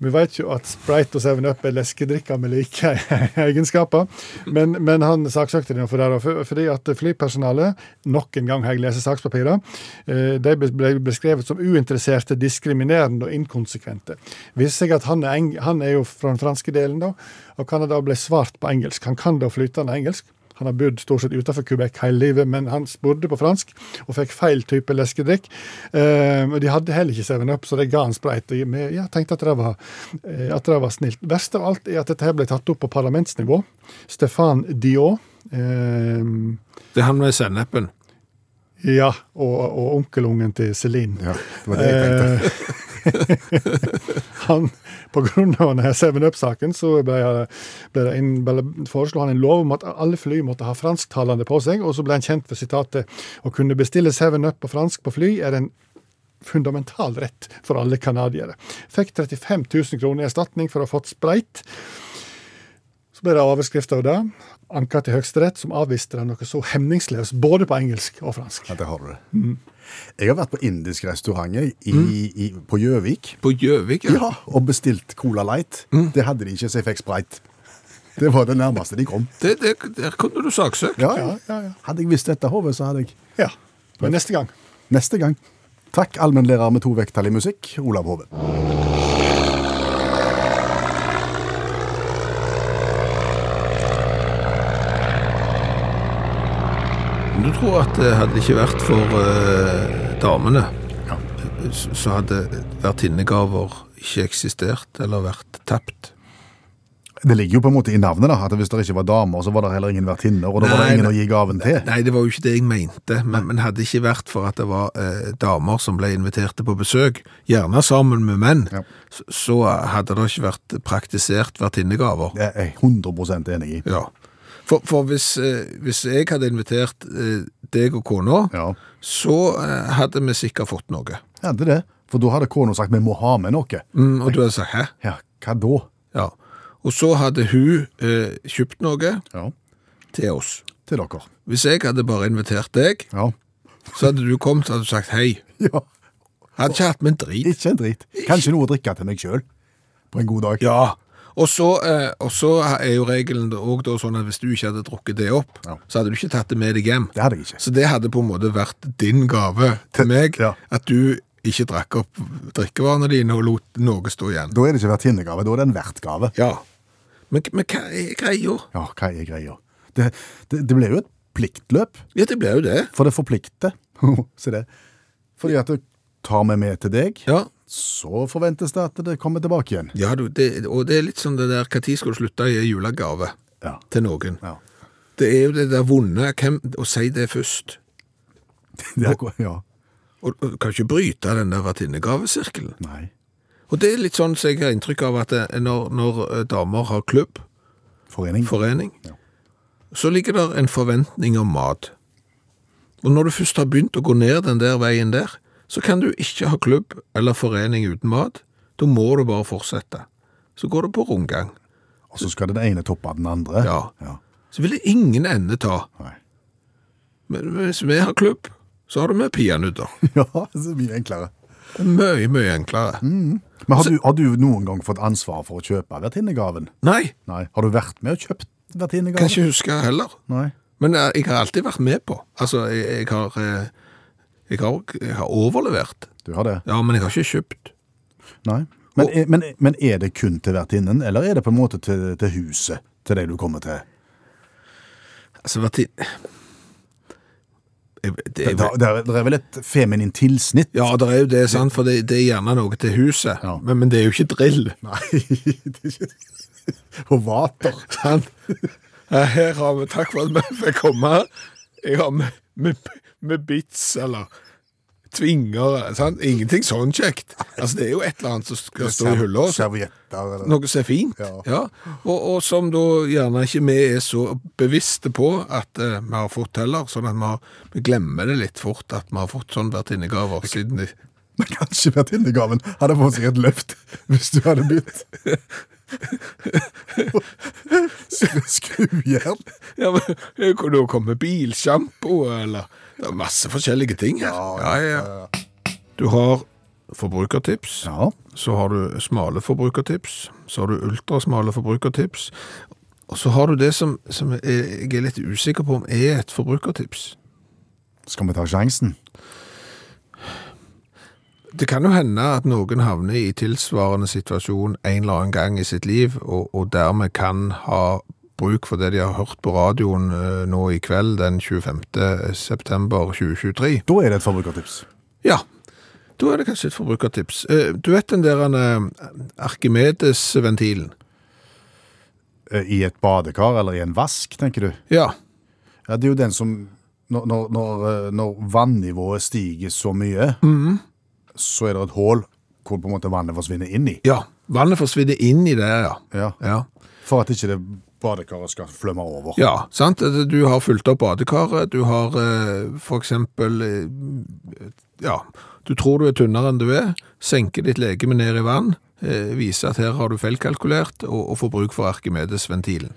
Speaker 6: Vi vet jo at Sprite og 7-Up er leskedrikker med like [laughs] egenskaper, men, men han saksøkte dem for det, for, fordi at flypersonalet, nok en gang har jeg lest sakspapirer, eh, de ble beskrevet som uinteresserte, diskriminerende og inkonsekvente. Viste seg at han er, han er jo fra den franske delen, da, og Canada ble svart på engelsk. Han kan da flytende engelsk. Han har bodd stort sett utenfor Quebec hele livet, men han spurte på fransk og fikk feil type leskedrikk. Eh, De hadde heller ikke 7-Up, så de ga han sprite. Jeg tenkte at det, var, eh, at det var snilt. Verst av alt er at dette her ble tatt opp på parlamentsnivå. Stefan Diot. Eh,
Speaker 3: Det er han med sennepen.
Speaker 6: ja, og, og onkelungen til Celine.
Speaker 4: Ja, det var det jeg tenkte. [laughs] [laughs]
Speaker 6: han, på grunn av denne 7-Up-saken så ble, ble det inn, foreslo han en lov om at alle fly måtte ha fransktalende på seg, og så ble han kjent for sitatet å kunne bestille 7-Up på fransk på fly er en fundamental rett for alle canadiere. Fikk 35 000 kroner i erstatning for å ha fått spreit. Så ble det overskrift av det. Anka til Høyesterett, som avviste det noe så hemningsløst, både på engelsk og fransk.
Speaker 4: Ja, det har du det. Jeg har vært på indisk restaurant i, i, på Gjøvik.
Speaker 3: På Gjøvik,
Speaker 4: Ja, og bestilt Cola Light. Det hadde de ikke, så jeg fikk Sprite. Det var det nærmeste de kom.
Speaker 3: Det, det, der kunne du saksøkt.
Speaker 4: Ja,
Speaker 6: Ja, ja, ja.
Speaker 4: Hadde jeg visst dette, Hove, så hadde jeg
Speaker 6: ja. Men neste gang.
Speaker 4: Neste gang. Takk, allmennlærer med to vekttall i musikk, Olav Hove.
Speaker 3: Men at at det hadde ikke vært for eh, damene, ja. så hadde vertinnegaver ikke eksistert eller vært tapt?
Speaker 4: Det ligger jo på en måte i navnet, da, at hvis det ikke var damer, så var det heller ingen vertinner, og da var det ingen
Speaker 3: nei.
Speaker 4: å gi gaven til.
Speaker 3: Nei, det var jo ikke det jeg mente, men, men hadde det ikke vært for at det var eh, damer som ble inviterte på besøk, gjerne sammen med menn,
Speaker 4: Ja.
Speaker 3: så, så hadde det ikke vært praktisert vertinnegaver.
Speaker 4: Det er jeg 100% enig i.
Speaker 3: Ja. For, for hvis, eh, hvis jeg hadde invitert eh, deg og kona,
Speaker 4: Ja,
Speaker 3: så eh, hadde vi sikkert fått noe.
Speaker 4: hadde det. For da hadde kona sagt vi må ha med noe.
Speaker 3: Mm, og du hadde sagt 'hæ'?
Speaker 4: Ja, hva da?
Speaker 3: Ja. Og så hadde hun eh, kjøpt noe
Speaker 4: Ja,
Speaker 3: til oss.
Speaker 4: til dere.
Speaker 3: Hvis jeg hadde bare invitert deg,
Speaker 4: Ja.
Speaker 3: så hadde du kommet og sagt hei. [laughs]
Speaker 4: ja.
Speaker 3: Hadde ikke hatt med en drit.
Speaker 4: Ikke en drit. Kanskje noe å drikke til meg sjøl. På en god dag.
Speaker 3: Ja. Og så, eh, og så er jo regelen òg sånn at hvis du ikke hadde drukket det opp,
Speaker 4: Ja.
Speaker 3: så hadde du ikke tatt det med deg hjem.
Speaker 4: Det hadde jeg ikke.
Speaker 3: Så det hadde på en måte vært din gave til meg,
Speaker 4: Ja.
Speaker 3: at du ikke drakk opp drikkevarene dine og lot noe stå igjen.
Speaker 4: Da er det ikke vertinnegave, da er det en vertgave.
Speaker 3: Ja. Men, men hva er greia?
Speaker 4: Ja, hva er greia? Det, det, det blir jo et pliktløp,
Speaker 3: Ja, det blir jo det.
Speaker 4: for det forplikter. [laughs] Se det. Fordi at du tar meg med til deg,
Speaker 3: Ja,
Speaker 4: så forventes det at det kommer tilbake igjen.
Speaker 3: ja du, det, og det er litt sånn det der, tid skal du slutte å gi julegave
Speaker 4: Ja.
Speaker 3: til noen?
Speaker 4: ja.
Speaker 3: Det er jo det der vonde, hvem, å si det først. [laughs]
Speaker 4: Det er, ja.
Speaker 3: Og, og kan ikke bryte den der vertinnegavesirkelen.
Speaker 4: Nei.
Speaker 3: Og det er litt sånn som jeg har inntrykk av at det, når, når eh, damer har klubb,
Speaker 4: Forening.
Speaker 3: forening,
Speaker 4: Ja.
Speaker 3: så ligger der en forventning om mat. Og når du først har begynt å gå ned den der veien der, så kan du ikke ha klubb eller forening uten mat. Da må du bare fortsette. Så går det på rundgang.
Speaker 4: Og så skal den ene toppe den andre.
Speaker 3: Ja.
Speaker 4: ja.
Speaker 3: Så vil det ingen ende ta.
Speaker 4: Nei.
Speaker 3: Men hvis vi har klubb, så har du med peanøtter. [laughs]
Speaker 4: Ja, det er mye enklere.
Speaker 3: Er mye, mye enklere.
Speaker 4: Men har du, har du noen gang fått ansvar for å kjøpe vertinnegaven?
Speaker 3: Nei,
Speaker 4: Nei. Har du vært med og kjøpt vertinnegaven?
Speaker 3: kan ikke huske heller.
Speaker 4: Nei.
Speaker 3: Men eh, jeg har alltid vært med på. Altså, jeg, jeg, har, eh, jeg, har, jeg har overlevert.
Speaker 4: Du har det?
Speaker 3: Ja, men jeg har ikke kjøpt.
Speaker 4: Nei. Men, er- men, men er det kun til vertinnen, eller er det på en måte til, til huset? Til det du kommer til?
Speaker 3: Altså, vertinnen. Jeg, det,
Speaker 4: Det,
Speaker 3: er,
Speaker 4: det, er, er vel et feminint tilsnitt?
Speaker 3: ja, det er jo det, sant, for det, det er gjerne noe til huset.
Speaker 4: Ja.
Speaker 3: Men, men det er jo ikke drill.
Speaker 4: Nei, [laughs] det er ikke Og vater.
Speaker 3: Sant? Her har vi, takk for at vi fikk komme. Jeg har med, med, med bits, eller tvinger sant? Ingenting sånn kjekt. Altså, det er jo et eller annet som skal stå i hylla. så-
Speaker 4: Servietter eller
Speaker 3: Noe som er fint.
Speaker 4: Ja.
Speaker 3: Ja. Og, og som da gjerne ikke vi er så bevisste på at eh, vi har fått heller, sånn at vi, har, vi glemmer det litt fort at vi har fått sånn vertinnegaver siden de [laughs]
Speaker 4: Men kanskje vertinnegaven hadde fått seg et løft hvis du hadde begynt. [laughs] Skru- Skrujern.
Speaker 3: Ja, men det kunne jo komme bilsjampo, eller Det er masse forskjellige ting her. Ja, ja, ja. Du har forbrukertips.
Speaker 4: Ja.
Speaker 3: Så har du smale forbrukertips. Så har du ultrasmale forbrukertips. Og så har du det som, som jeg er litt usikker på om er et forbrukertips.
Speaker 4: Skal vi ta sjansen?
Speaker 3: Det kan jo hende at noen havner i tilsvarende situasjon en eller annen gang i sitt liv, og, og dermed kan ha bruk for det de har hørt på radioen eh, nå i kveld, den 25. september 2023.
Speaker 4: Da er det et forbrukertips.
Speaker 3: Ja, da er det kanskje et forbrukertips. Eh, Du vet den der eh, Arkimedes-ventilen?
Speaker 4: I et badekar eller i en vask, tenker du?
Speaker 3: Ja,
Speaker 4: Ja, Det er jo den som Når, når, når, vannivået stiger så mye, så er det et hull hvor på en måte vannet forsvinner inn i.
Speaker 3: ja. Vannet forsvinner inn i det, ja.
Speaker 4: Ja.
Speaker 3: Ja,
Speaker 4: For at ikke det badekaret skal flømme over.
Speaker 3: ja sant? Du har fulgt opp badekaret, du har f.eks. for eksempel, eh, ja, du tror du er tynnere enn du er, senker ditt legeme ned i vann, eh, viser at her har du feilkalkulert, og, og får bruk for Arkimedes-ventilen.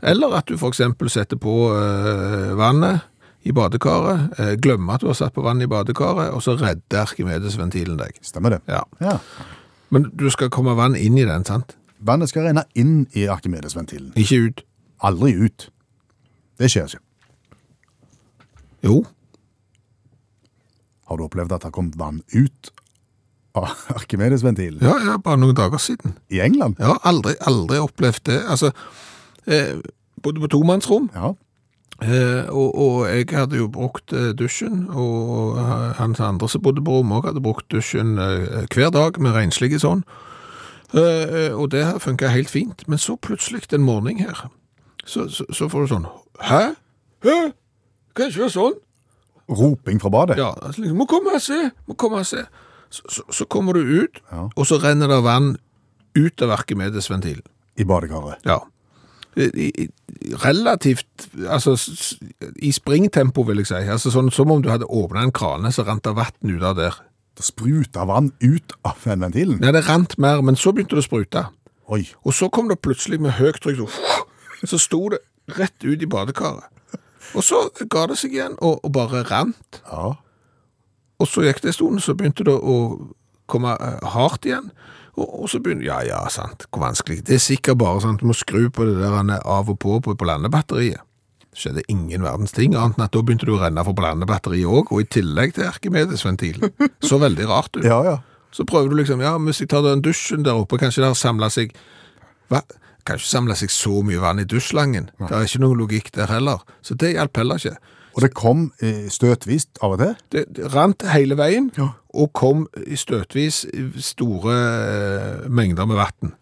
Speaker 3: Eller at du eksempel setter på eh, vannet i badekaret, eh, glemmer at du har satt på vann i badekaret, og så redder Arkimedes-ventilen deg.
Speaker 4: Stemmer det?
Speaker 3: Ja.
Speaker 4: Ja.
Speaker 3: Men du skal komme vann inn i den, sant?
Speaker 4: Vannet skal renne inn i Arkimedes-ventilen.
Speaker 3: Ikke ut.
Speaker 4: Aldri ut. Det skjer ikke.
Speaker 3: Jo.
Speaker 4: Har du opplevd at det har kommet vann ut av [laughs] Arkimedes-ventilen?
Speaker 3: Ja, ja, bare noen dager siden.
Speaker 4: I England?
Speaker 3: Ja, aldri, aldri opplevd det. Altså, eh, bodde på tomannsrom,
Speaker 4: Ja.
Speaker 3: eh, og, og jeg hadde jo brukt eh, dusjen, og han andre som bodde på rommet også hadde brukt dusjen eh, hver dag med renslige sånn. Eh, og det funket helt fint. Men så plutselig en morgen her, så, så, så får du sånn, Hæ? Hæ? Kan ikke være sånn?
Speaker 4: Roping fra badet?
Speaker 3: Ja, altså, liksom, må komme og se, må komme og se. Så, så, så kommer du ut,
Speaker 4: Ja.
Speaker 3: og så renner det vann ut av Arkimedes-ventilen.
Speaker 4: I badekaret?
Speaker 3: Ja. I, i, relativt, altså i springtempo vil jeg si. Altså sånn som om du hadde åpnet en krane, så rant det vann ut av der.
Speaker 4: Det spruta vann ut av den ventilen?
Speaker 3: Nei, det rant mer, men så begynte det å sprute.
Speaker 4: Oi.
Speaker 3: Og så kom det plutselig med høyt trykk, så, så sto det rett ut i badekaret. Og så ga det seg igjen, og, og bare rant.
Speaker 4: Ja.
Speaker 3: Og så gikk det en stund, så begynte det å komme eh, hardt igjen. Og, og så begynte, ja, ja, sant, hvor vanskelig. Det er sikkert bare sånn at du må skru på det der er av og på på, på landebatteriet. Det skjedde ingen verdens ting, annet enn at da begynte du å renne for landebatteriet òg, og i tillegg til Erkemedes-ventilen. Så veldig rart ut.
Speaker 4: Ja, ja.
Speaker 3: Så prøver du liksom, ja, hvis jeg tar den dusjen der oppe, kanskje der samla seg Hva? Kanskje samla seg så mye vann i dusjslangen. Det er ikke noen logikk der heller. Så det hjalp heller ikke.
Speaker 4: Og det kom eh, støtvis av og til?
Speaker 3: Det, det rant hele veien,
Speaker 4: Ja.
Speaker 3: og kom støtvis store eh, mengder med vann.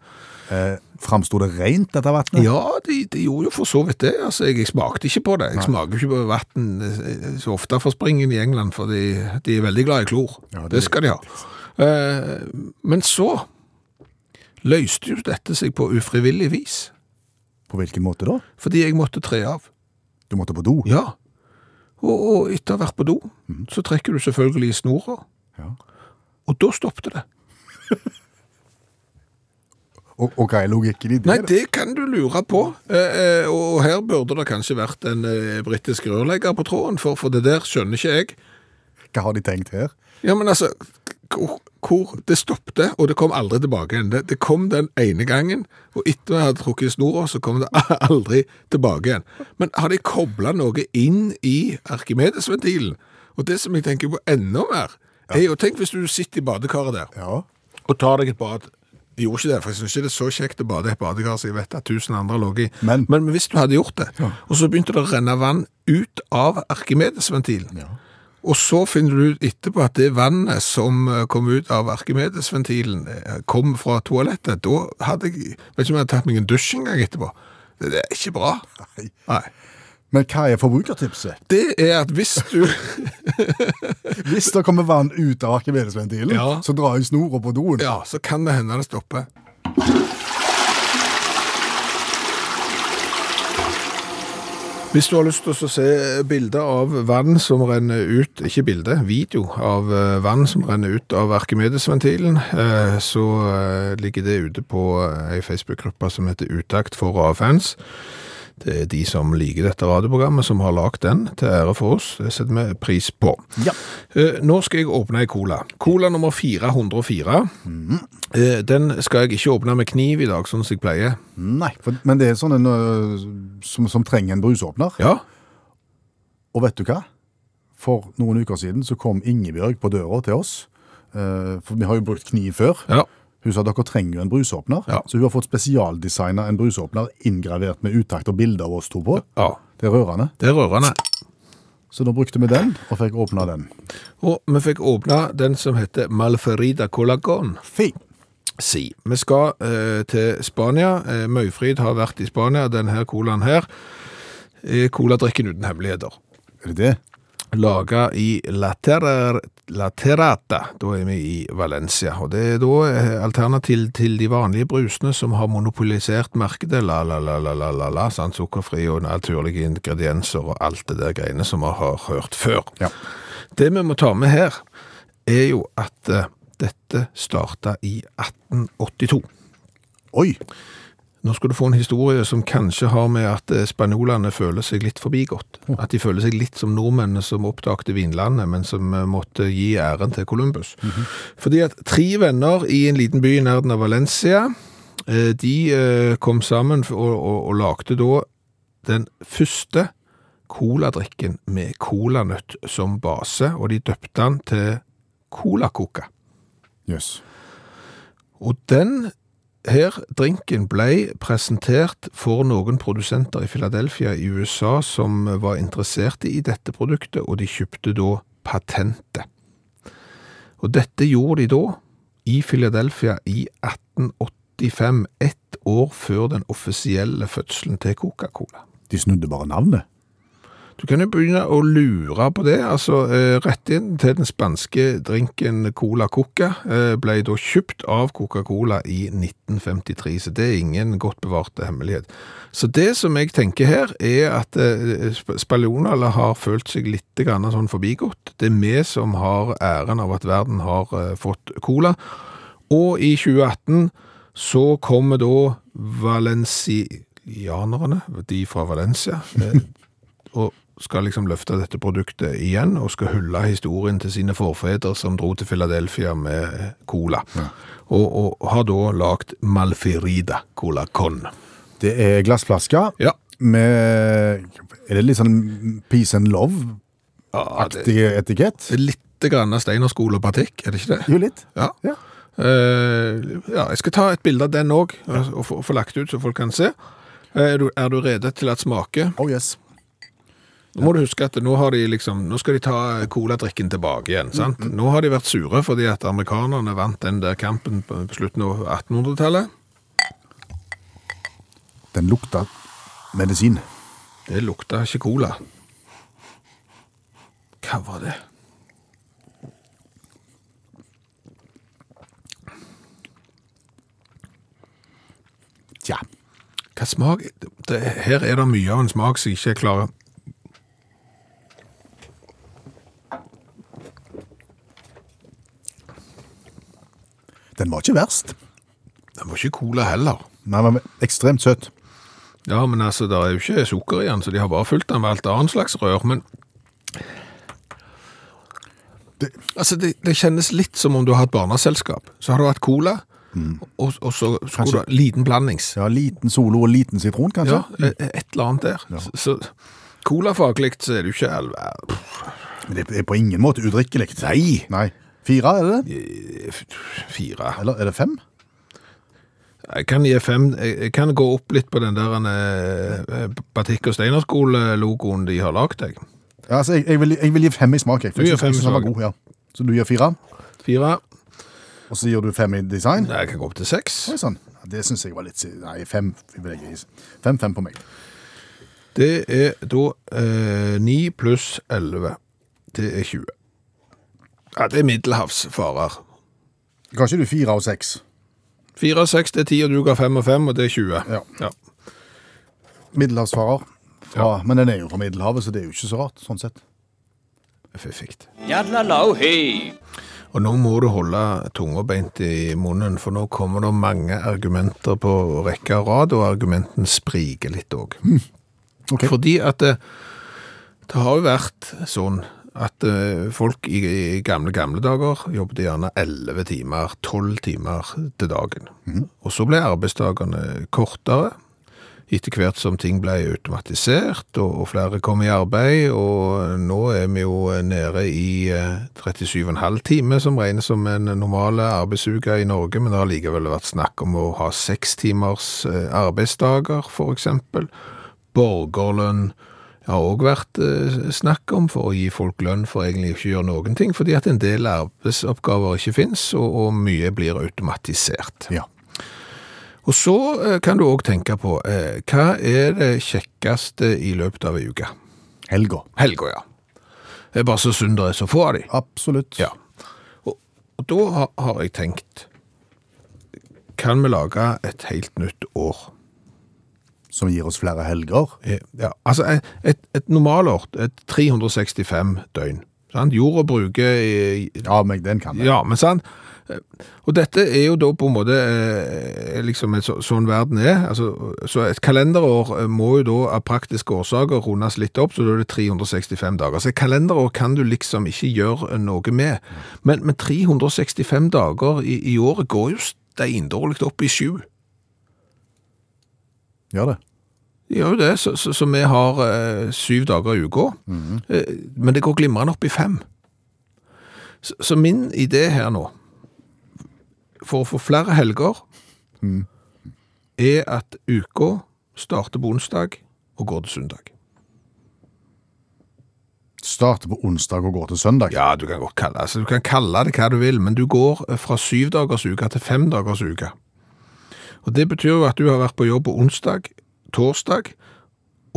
Speaker 4: Eh, Framsto det rent, dette vannet?
Speaker 3: Ja, de, de gjorde jo for så vidt det. Altså, jeg, jeg smakte ikke på det. Jeg smaker jo ikke på vann så ofte for springen i England, for de, de er veldig glad i klor.
Speaker 4: Ja, det
Speaker 3: det, skal de ha. Eh, men så løste jo dette seg på ufrivillig vis,
Speaker 4: På hvilken måte da?
Speaker 3: fordi jeg måtte tre av.
Speaker 4: Du måtte på do?
Speaker 3: Ja. Og, og etter å ha vært på do, så trekker du selvfølgelig i snora,
Speaker 4: Ja.
Speaker 3: og da stoppet det. [laughs]
Speaker 4: Og, og hva er logikken i det?
Speaker 3: Nei, det kan du lure på. Eh, eh, og her burde det kanskje vært en eh, britisk rørlegger på tråden, for, for det der skjønner ikke jeg.
Speaker 4: Hva har de tenkt her?
Speaker 3: Ja, men altså, hvor, hvor det stoppte, og det kom aldri tilbake igjen. Det, det kom den ene gangen, og etter at jeg hadde trukket i snora, så kom det [laughs] aldri tilbake igjen. Men har de koblet noe inn i Arkimedes-ventilen? Og det som jeg tenker på enda mer, er jo, tenk hvis du sitter i badekaret der,
Speaker 4: Ja.
Speaker 3: og tar deg et bad. Jeg gjorde ikke det, for jeg synes ikke det er så kjekt å bade i et badekar, som jeg vet at tusen andre lå i.
Speaker 4: Men-
Speaker 3: Men hvis du hadde gjort det, og så begynte det å renne vann ut av Arkimedes-ventilen, og så finner du ut etterpå at det vannet som eh, kom ut av Arkimedes-ventilen eh, kom fra toalettet, da hadde jeg, vet ikke om jeg hadde tatt meg en dusj en gang etterpå. Det, det er ikke bra.
Speaker 4: Nei.
Speaker 3: Nei.
Speaker 4: Men hva er forbrukertipset?
Speaker 3: Det er at hvis du [laughs]
Speaker 4: Hvis det kommer vann ut av arkiveringsventilen,
Speaker 3: Ja.
Speaker 4: så drar jeg snora på doen.
Speaker 3: Ja, så kan det hende det stopper. Hvis du har lyst til å se bilder av vann som renner ut, ikke bilde, video av eh, vann som renner ut av Arkimedes-ventilen, eh, så eh, ligger det ute på ei Facebook-gruppe som heter Utakt for A-fans. Det er de som liker dette radioprogrammet som har lagd den, til ære for oss. Det setter vi pris på.
Speaker 4: Ja.
Speaker 3: Eh, Nå skal jeg åpne ei cola. Cola nummer 404. Mm. Den skal jeg ikke åpne med kniv i dag, sånn som jeg pleier.
Speaker 4: Nei, for, men det er sånn en, som, som trenger en brusåpner.
Speaker 3: Ja,
Speaker 4: Og vet du hva? For noen uker siden så kom Ingebjørg på døra til oss. Eh, for vi har jo brukt kniv før.
Speaker 3: ja.
Speaker 4: Hun sa dere trenger jo en brusåpner.
Speaker 3: Ja.
Speaker 4: Så hun har fått spesialdesigna en brusåpner inngravert med uttakt og bilde av oss to på.
Speaker 3: ja.
Speaker 4: Det er rørende.
Speaker 3: Det er rørende.
Speaker 4: Så da brukte vi den, og fikk åpna den.
Speaker 3: Og vi fikk åpna den som heter Malferida Colagon.
Speaker 4: Fy!
Speaker 3: Si. Vi skal eh, til Spania. Eh, Møyfrid har vært i Spania. Denne colaen her er coladrikken uten hemmeligheter.
Speaker 4: Er det det?
Speaker 3: Laga i La, Terra, La Terrata, da er vi i Valencia. Og det er da eh, alternativ til de vanlige brusene som har monopolisert markedet, la la la la la la, la sant? sukkerfri og naturlige ingredienser og alt det der greiene som vi har hørt før.
Speaker 4: Ja.
Speaker 3: Det vi må ta med her, er jo at uh, dette starta i 1882.
Speaker 4: Oi!
Speaker 3: Nå skal du få en historie som kanskje har med at eh, spanjolene føler seg litt forbigått. At de føler seg litt som nordmennene som oppdagte Vinlandet, men som eh, måtte gi æren til Columbus. Fordi at tre venner i en liten by i nærheten av Valencia, eh, de kom sammen og, og, og lagde da den første coladrikken med colanøtt som base, og de døpte den til Cola Coca.
Speaker 4: Yes.
Speaker 3: Og den her drinken ble presentert for noen produsenter i Philadelphia i USA som var interesserte i dette produktet, og de kjøpte da patentet. Og dette gjorde de da i Philadelphia i 1885, ett år før den offisielle fødselen til Coca-Cola.
Speaker 4: De snudde bare navnet.
Speaker 3: Du kan jo begynne å lure på det. altså eh, inn til den spanske drinken Cola Coca eh, ble da kjøpt av Coca-Cola i 1953, så det er ingen godt bevarte hemmelighet. Så det som jeg tenker her, er at eh, sp- spanjolene har følt seg litt sånn forbigått. Det er vi som har æren av at verden har fått cola. Og i 2018 så kommer da valensianerne, de fra Valencia, og skal liksom løfte dette produktet igjen, og skal hylle historien til sine forfedre som dro til Philadelphia med cola. Og, og har da lagt Malferida Cola Con.
Speaker 4: Det er glassflasker
Speaker 3: Ja.
Speaker 4: med Er det litt sånn peace and love-aktig
Speaker 3: Ja,
Speaker 4: etikett?
Speaker 3: litt grann Steinerskole og batikk, er det ikke det?
Speaker 4: Jo, litt.
Speaker 3: Ja.
Speaker 4: Ja.
Speaker 3: Uh, ja, jeg skal ta et bilde av den òg, og få få lagt ut så folk kan se. Eh, Er du, er du rede til at smake?
Speaker 4: Oh yes.
Speaker 3: Nå må du huske at nå, har de liksom, nå skal de ta coladrikken tilbake igjen. sant? Nå har de vært sure fordi at amerikanerne vant den der kampen på på slutten av 1800-tallet.
Speaker 4: Den lukta medisin.
Speaker 3: Det lukta ikke cola. Hva var det?
Speaker 4: Tja.
Speaker 3: Hva smak? Det, her er det mye av en smak som jeg ikke klarer.
Speaker 4: Den var ikke verst.
Speaker 3: Den var ikke cola heller.
Speaker 4: Nei, den var ekstremt søt.
Speaker 3: Ja, men altså, det er jo ikke sukker i den, så de har bare fylt den med alt annet slags rør, men...
Speaker 4: Det-
Speaker 3: Altså, det, det kjennes litt som om du har hatt barneselskap. Så har du hatt cola, og, og så skulle du ha liten blandings.
Speaker 4: Ja, Liten solo og liten sitron, kanskje?
Speaker 3: Ja, et eller annet der. Så, så colafaglig så er det jo ikke all
Speaker 4: Det er på ingen måte udrikkelig.
Speaker 3: Nei.
Speaker 4: Nei. Fire, er det det?
Speaker 3: Eh, Fire.
Speaker 4: Eller er det fem?
Speaker 3: Jeg kan gi fem. Jeg kan gå opp litt på den der eh, Batikk- og Steinerskole-logoen de har lagd, jeg.
Speaker 4: Ja, altså, jeg, jeg, vil, jeg vil gi fem i smak. Jeg,
Speaker 3: Du gir fem i smak.
Speaker 4: god, ja. Så du gir fire,
Speaker 3: Fire.
Speaker 4: og så gir du fem i design?
Speaker 3: Jeg kan gå opp til seks.
Speaker 4: Oi, sånn. Det synes jeg var litt... Nei, fem. vil jeg gi. Fem, fem på meg.
Speaker 3: Det er da eh, 9 pluss 11. Det er 20. Ja, det er middelhavsfarer.
Speaker 4: Ga ikke du fire av seks?
Speaker 3: 4 av 6 det er 10, og du ga 5 og 5, og det er 20.
Speaker 4: Ja.
Speaker 3: Ja.
Speaker 4: Middelhavsfarer. Fra, Men den er jo fra Middelhavet, så det er jo ikke så rart, sånn sett.
Speaker 3: Fiffigt. Og nå må du holde tunga beint i munnen, for nå kommer det mange argumenter på rekke og rad, og argumenten spriker litt òg.
Speaker 4: Okay.
Speaker 3: Fordi at det, det har jo vært sånn at eh, folk i, gamle, gamle dager jobbet gjerne 11 timer, 12 timer til dagen. Og så ble arbeidsdagene kortere, etter hvert som ting ble automatisert, og, flere kom i arbeid, og nå er vi jo nede i eh, 37,5 timer, som regnes som en normal arbeidsuke i Norge, men det har likevel vært snakk om å ha seks timers eh, arbeidsdager, for eksempel. Borgerlønn har òg vært eh, snakk om for å gi folk lønn for egentlig ikke å gjøre noen ting, fordi at en del arbeidsoppgaver ikke finnes, og, og mye blir automatisert.
Speaker 4: Ja.
Speaker 3: Og så eh, kan du òg tenke på eh, hva er det kjekkeste i løpet av ei uke?
Speaker 4: Helga.
Speaker 3: Helga, ja. Det er bare så synd det er så få av de.
Speaker 4: Absolutt.
Speaker 3: Ja. Og, og da har, har jeg tenkt Kan vi lage et helt nytt år?
Speaker 4: Som gir oss flere helger.
Speaker 3: Ja, altså et, et, et normalår, et 365 døgn. Sant? Jorda bruker
Speaker 4: Ja, men den kan det.
Speaker 3: Ja, men sant? Eh, Og dette er jo da på en måte eh, liksom et så, sånn verden er. Altså, så et kalenderår eh, må jo da av praktiske årsaker rundes litt opp, så da er det 365 dager. Så et kalenderår kan du liksom ikke gjøre noe med. Men, men 365 dager i, i året går jo steindårlig opp i sju.
Speaker 4: Gjør det.
Speaker 3: De gjør jo det, så, så, så vi har eh, syv dager i uka. Eh, men det går glimrende opp i fem. Så, så min idé her nå, for å få flere helger, er at uka starter på onsdag og går til søndag.
Speaker 4: Starter på onsdag og går til søndag.
Speaker 3: Ja, du kan godt kalle, altså, du kan kalle det hva du vil, men du går eh, fra syv dagers uke til fem dagers uke. Og det betyr jo at du har vært på jobb på onsdag, torsdag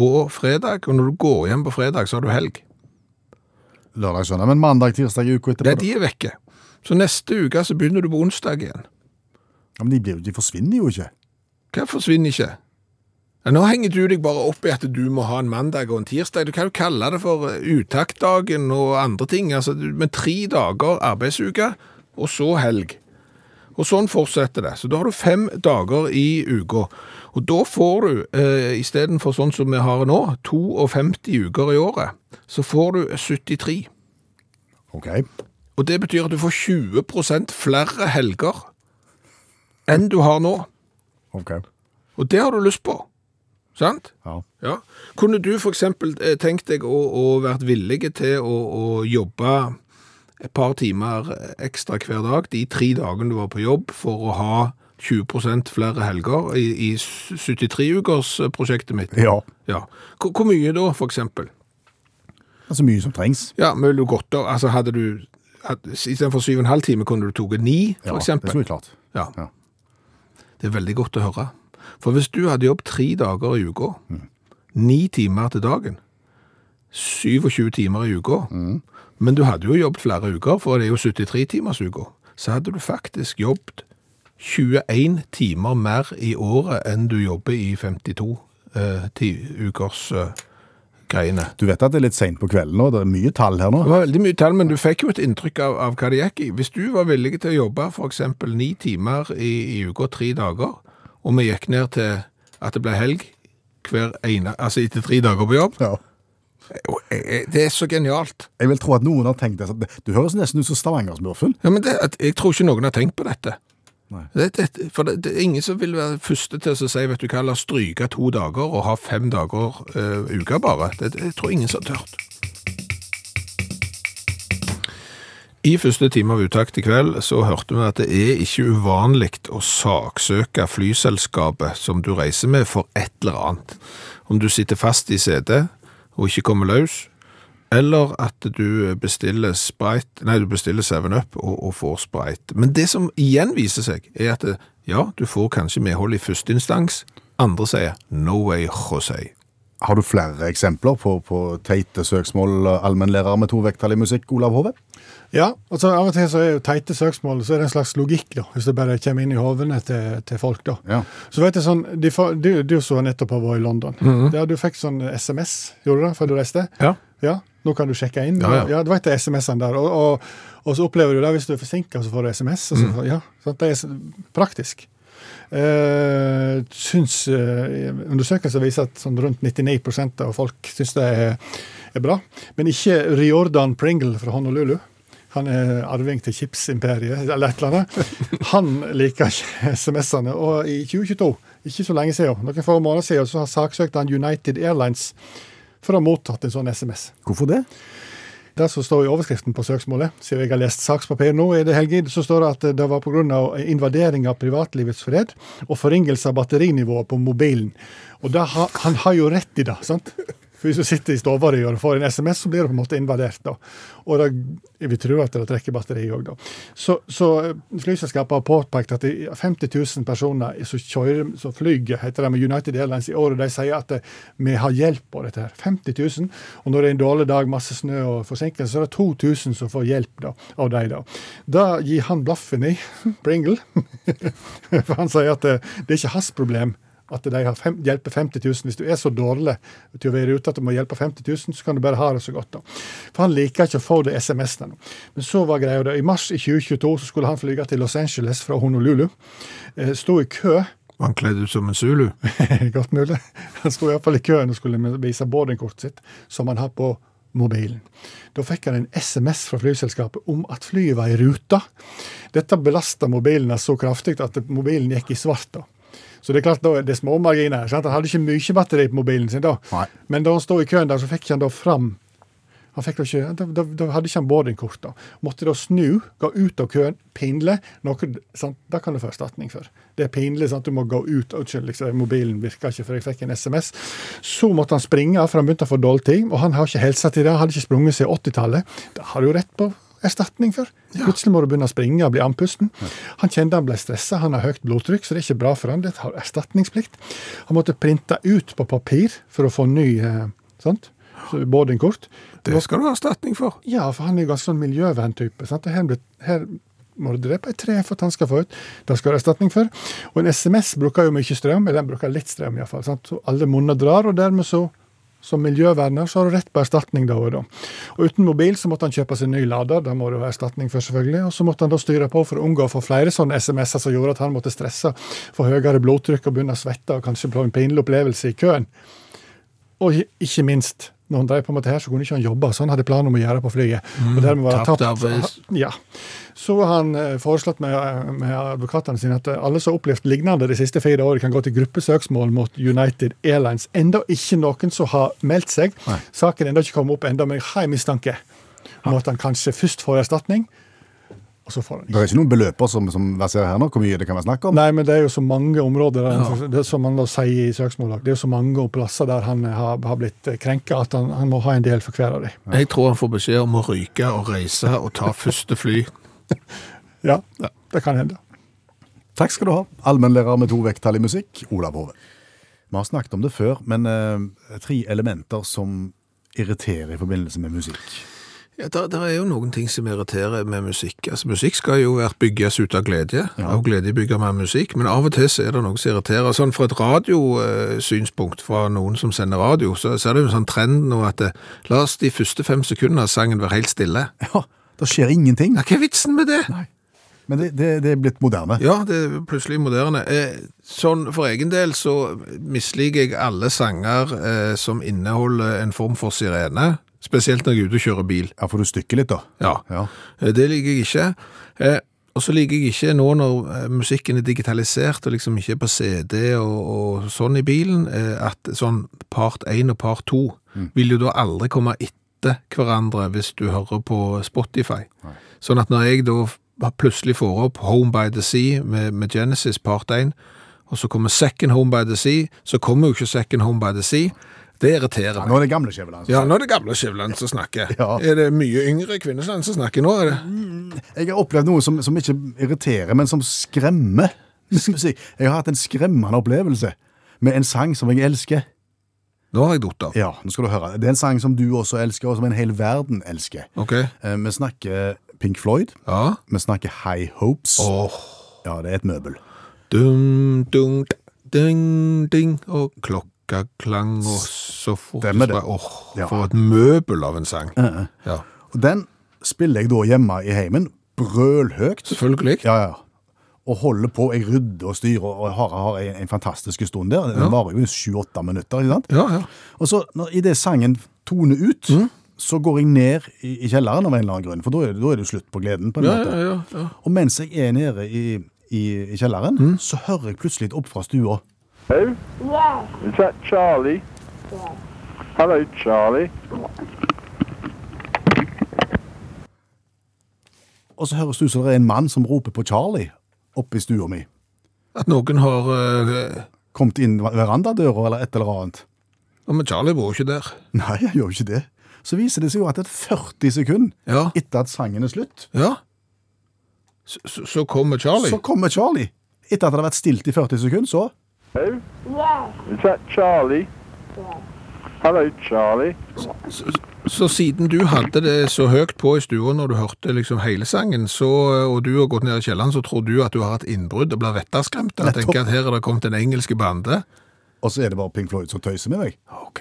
Speaker 3: og fredag, og når du går hjem på fredag, så har du helg.
Speaker 4: Lørdag, søndag. Men mandag, tirsdag uka etterpå?
Speaker 3: Nei, de er vekke. Så neste uke så begynner du på onsdag igjen.
Speaker 4: Ja, men de, blir, de forsvinner jo ikke.
Speaker 3: Hva forsvinner ikke? Ja, nå henger du deg bare opp i at du må ha en mandag og en tirsdag. Du kan jo kalle det for utaktdagen og andre ting. Altså, med tre dager arbeidsuke, og så helg. Og sånn fortsetter det. Så da har du fem dager i uka. Og da får du, eh, istedenfor sånn som vi har nå, 52 uker i året, så får du 73.
Speaker 4: Ok.
Speaker 3: Og det betyr at du får 20% flere helger enn du har nå.
Speaker 4: ok.
Speaker 3: Og det har du lyst på. Sant?
Speaker 4: Ja.
Speaker 3: Ja. Kunne du eksempel eh, tenkt deg å, å vært villig til å, å jobbe et par timer ekstra hver dag, de tre dagene du var på jobb, for å ha 20% flere helger i, i 73-ukers-prosjektet mitt?
Speaker 4: Ja.
Speaker 3: Ja. Hvor, hvor mye da, for eksempel?
Speaker 4: Så mye som trengs.
Speaker 3: Ja, men ville du gått da, altså hadde du, had, i stedet for 7,5 timer kunne du tatt 9, for
Speaker 4: Ja,
Speaker 3: eksempel?
Speaker 4: det så mye klart.
Speaker 3: Ja.
Speaker 4: Ja.
Speaker 3: Det er veldig godt å høre. For hvis du hadde jobb tre dager i uka, ni timer til dagen, 27 timer i uka, men du hadde jo jobbet flere uker, for det er jo 73 timers uka, så hadde du faktisk jobbet 21 timer mer i året enn du jobber i 52 eh, ukers eh, greiene.
Speaker 4: Du vet at det er litt sent på kvelden nå, det er mye tall her nå.
Speaker 3: Det var veldig mye tall, men du fikk jo et inntrykk av, av hva det gikk i. Hvis du var villig til å jobbe eksempel ni timer i, i uka, tre dager, og vi gikk ned til at det ble helg hver ene, altså etter tre dager på jobb,
Speaker 4: Ja.
Speaker 3: Og, eh, det er så genialt.
Speaker 4: Jeg vil tro at noen har tenkt det. Du høres nesten ut som Stavanger-smurfen.
Speaker 3: Ja, men det, jeg tror ikke noen har tenkt på dette. Det, det, for det, det er ingen som vil være første til å si, vet du hva, la oss stryke to dager og ha fem dager uh, uka bare. Det, det jeg tror ingen som har tørt. I første time av Utakt i kveld så hørte vi at det er ikke uvanlig å saksøke flyselskapet som du reiser med for et eller annet. Om du sitter fast i setet og ikke kommer løs, eller at du bestiller Sprite, nei, du bestiller 7-Up og, og får Sprite. Men det som igjen viser seg, er at ja, du får kanskje medhold i første instans. Andre sier no way, Jose.
Speaker 4: Har du flere eksempler på, på teite søksmål allmennlærer med to vekttall i musikk, Olav Hove?
Speaker 6: Ja, altså Av og til så er jo teite søksmål så er det en slags logikk, da, hvis det bare kommer inn i hodene til, til folk. da.
Speaker 4: Ja.
Speaker 6: Så vet jeg sånn, de, Du, du så nettopp har vært i London, ja, du fikk sånn SMS, gjorde du det, før du reiste?
Speaker 3: Ja.
Speaker 6: Ja, Nå kan du sjekke inn.
Speaker 3: Ja, ja.
Speaker 6: du vet det SMS-ene der. Og, og, og så opplever du det hvis du er forsinka, så får du SMS. Og så, ja, sant? Det er praktisk. Uh, syns uh, Undersøkelser viser at sånn rundt 99% av folk syns det er, er bra. Men ikke Riordan Pringle fra Honolulu. Han er arving til chipsimperiet, eller et eller annet. Han liker ikke SMS-ene. Og i 2022, ikke så lenge siden, noen få måneder siden, så har saksøkt han United Airlines for å ha mottatt en sånn SMS.
Speaker 4: Hvorfor det?
Speaker 6: Det som står i overskriften på søksmålet, siden jeg har lest sakspapir nå, er det helg, så står det at det var pga. invadering av privatlivets fred og forringelse av batterinivået på mobilen. Og har, han har jo rett i det. sant? For Hvis du sitter i stua di og får en SMS, så blir du på en måte invadert. da. Og det, jeg vil tro at det trekker batteri òg, da. Så, så eh, flyselskapet har påpekt at er 50 000 personer som kjører, som flyger heter det med United Airlines i året, de sier at eh, vi har hjelp på dette. her. 50 000. Og når det er en dårlig dag, masse snø og forsinkelser, så er det 2000 som får hjelp da, av de Da. da gir han blaffen i [laughs] Pringle. [laughs] For han sier at det, det er ikke hans problem at de har fem, hjelper 50 000. Hvis du er så dårlig til å være ute at du må hjelpe 50 000, så kan du bare ha det så godt. da. For han liker ikke å få det SMS-ene. Men så var greia det. I mars i 2022 så skulle han flyge til Los Angeles fra Honolulu. Eh, Sto i kø.
Speaker 3: Var han kledd ut som en zulu? [laughs]
Speaker 6: Godt mulig. Han sto iallfall i køen og skulle vise boardingkortet sitt, som han har på mobilen. Da fikk han en SMS fra flyselskapet om at flyet var i rute. Dette belasta mobilen så kraftig at mobilen gikk i svart. da. Så det er klart, det er små marginer. Sant? Han hadde ikke mye batteri på mobilen sin da.
Speaker 4: Nei.
Speaker 6: Men da han stod i køen der, så fikk han da fram han fikk da ikke, da, da, da hadde ikke han boardingkort. da. Måtte da snu, gå ut av køen, pinlig. Noe, sant? Det kan du få erstatning for. Det er pinlig. sant? Du må gå ut. Unnskyld, liksom, mobilen virka ikke, for jeg fikk en SMS. Så måtte han springe, for han begynte å få dårlig tid. Og han har ikke helsa til det. Han hadde ikke sprunget siden 80-tallet. Det har du jo rett på erstatning for. Plutselig må du begynne å springe og bli andpusten. Han kjente han ble stressa, han har høyt blodtrykk, så det er ikke bra for han. Det har erstatningsplikt. Han måtte printe ut på papir for å få ny eh, sant? kort. boardingkort.
Speaker 3: Det skal du ha erstatning for.
Speaker 6: Ja, for han er jo ganske sånn miljøverntype. sant? Her, ble- her må du drepe et tre for at han skal få ut. Det skal du ha erstatning for. Og en SMS bruker jo mye strøm, eller den bruker litt strøm iallfall. Så alle munner drar, og dermed så som miljøverner så har du rett på erstatning da og da. Og uten mobil så måtte han kjøpe seg ny lader, det må du ha erstatning for selvfølgelig. Og så måtte han da styre på for å unngå å få flere sånne SMS-er som gjorde at han måtte stresse, få høyere blodtrykk og begynne å svette og kanskje få en pinlig opplevelse i køen. Og ikke minst, når han drev på med dette, her, så kunne ikke han jobbe, så han hadde planen om å gjøre på flyet. og dermed var det
Speaker 3: tapt
Speaker 6: tapt.
Speaker 3: arbeids-
Speaker 6: Ja. Så har han eh, foreslått med, med advokatene sine at alle som har opplevd lignende de siste fire årene, kan gå til gruppesøksmål mot United Airlines. Enda ikke noen som har meldt seg. Saken er enda ikke kommet opp enda, men jeg har en mistanke om at han kanskje først får erstatning, og så får han
Speaker 4: Det er ikke noen beløper som, som verserer her nå, hvor mye det kan være snakk om?
Speaker 6: Nei, men det er jo så mange områder, der, det er som man da sier i søksmålet, det er jo så mange plasser der han har, har blitt krenka at han, han må ha en del for hver av dem.
Speaker 3: Jeg tror han får beskjed om å ryke og reise og ta første fly. [laughs]
Speaker 6: Ja, det kan hende.
Speaker 4: Takk skal du ha, allmennlærer med to vekttall i musikk, Olav Hove. Vi har snakket om det før, men eh, tre elementer som irriterer i forbindelse med musikk.
Speaker 3: Ja, der er jo noen ting som irriterer med musikk. Altså, Musikk skal jo være bygges ut av glede, og glede bygger mer musikk, men av og til så er det noe som irriterer. Sånn Fra et radiosynspunkt fra noen som sender radio, så, så er det jo en sånn trend nå at det, la oss de første fem sekundene av sangen være helt stille.
Speaker 4: Ja, det skjer ingenting.
Speaker 3: Ja, hva er vitsen med det?
Speaker 4: Men det, det, det er blitt moderne.
Speaker 3: Ja, det er plutselig moderne. Eh, sånn For egen del så misliker jeg alle sanger eh, som inneholder en form for sirene, spesielt når jeg er ute og kjører bil.
Speaker 4: Ja, for du stykker litt, da.
Speaker 3: Ja,
Speaker 4: Ja.
Speaker 3: Eh, det liker jeg ikke. Eh, og så liker jeg ikke nå når eh, musikken er digitalisert og liksom ikke er på CD og, og sånn i bilen, eh, at sånn part 1 og part 2 vil jo da aldri komme etter hverandre hvis du hører på Spotify. Sånn at når jeg da plutselig får opp Home by the Sea med, med Genesis part 1, og så kommer Second Home by the Sea, så kommer jo ikke Second Home by the Sea. Det irriterer
Speaker 4: Ja,
Speaker 3: meg.
Speaker 4: nå er det gamle Skjæveland.
Speaker 3: Ja, nå er det gamle Skjæveland som snakker.
Speaker 4: Ja.
Speaker 3: Er det mye yngre kvinnesland som snakker nå? Er det?
Speaker 4: Jeg har opplevd noe som, som ikke irriterer, men som skremmer. [laughs] Jeg har hatt en skremmende opplevelse med en sang som jeg elsker.
Speaker 3: Nå har jeg datt av.
Speaker 4: Ja, nå skal du høre. Det er en sang som du også elsker, og som en hel verden elsker.
Speaker 3: Ok.
Speaker 4: Eh, Vi snakker Pink Floyd.
Speaker 3: Ja.
Speaker 4: Vi snakker High Hopes.
Speaker 3: Åh.
Speaker 4: Ja, det er et møbel.
Speaker 3: Dum, dum, ding, ding, og klokka klang, og så fort
Speaker 4: Stemmer det.
Speaker 3: Åh,
Speaker 4: Ja.
Speaker 3: for et møbel av en sang. Ja,
Speaker 4: Og den spiller jeg da hjemme i heimen, brølhøgt.
Speaker 3: selvfølgelig.
Speaker 4: Ja, ja. Og holder på, jeg rydder og styrer, og har, har en, en fantastisk stund der. Den
Speaker 3: Ja.
Speaker 4: varer jo sju-åtte minutter, ikke sant?
Speaker 3: Ja, ja.
Speaker 4: Og så, når, i det sangen toner ut,
Speaker 3: Mm.
Speaker 4: så går jeg ned i, i kjelleren av en eller annen grunn, for da er, er det jo slutt på gleden, på en
Speaker 3: Ja,
Speaker 4: måte.
Speaker 3: ja, ja, ja.
Speaker 4: Og mens jeg er nede i, i, i kjelleren,
Speaker 3: Mm.
Speaker 4: så hører jeg plutselig opp fra stua.
Speaker 7: Hello? Is that Charlie? Hello, Charlie.
Speaker 4: Og så høres det ut som det er en mann som roper på Charlie oppe i stua mi.
Speaker 3: At noen har uh,
Speaker 4: Kommet inn verandadøra eller et eller annet.
Speaker 3: ja, Men Charlie bor jo ikke der.
Speaker 4: Nei, jeg gjør jo ikke det. Så viser det seg jo at et 40 sekunder
Speaker 3: Ja.
Speaker 4: etter at sangen er slutt,
Speaker 3: Ja. Så, så, så kommer Charlie.
Speaker 4: så kommer Charlie. Etter at det har vært stilt i 40 sekunder, så
Speaker 7: Hello? Is that Charlie? Hello, Charlie.
Speaker 3: Så siden du hadde det så høyt på i stua når du hørte liksom hele sangen, så, og du har gått ned i kjelleren, så tror du at du har hatt innbrudd og blir
Speaker 4: vettaskremt?
Speaker 3: Tenker at her er det kommet en engelsk bande.
Speaker 4: Og så er det bare Pink Floyd som tøyser med meg.
Speaker 3: Ok.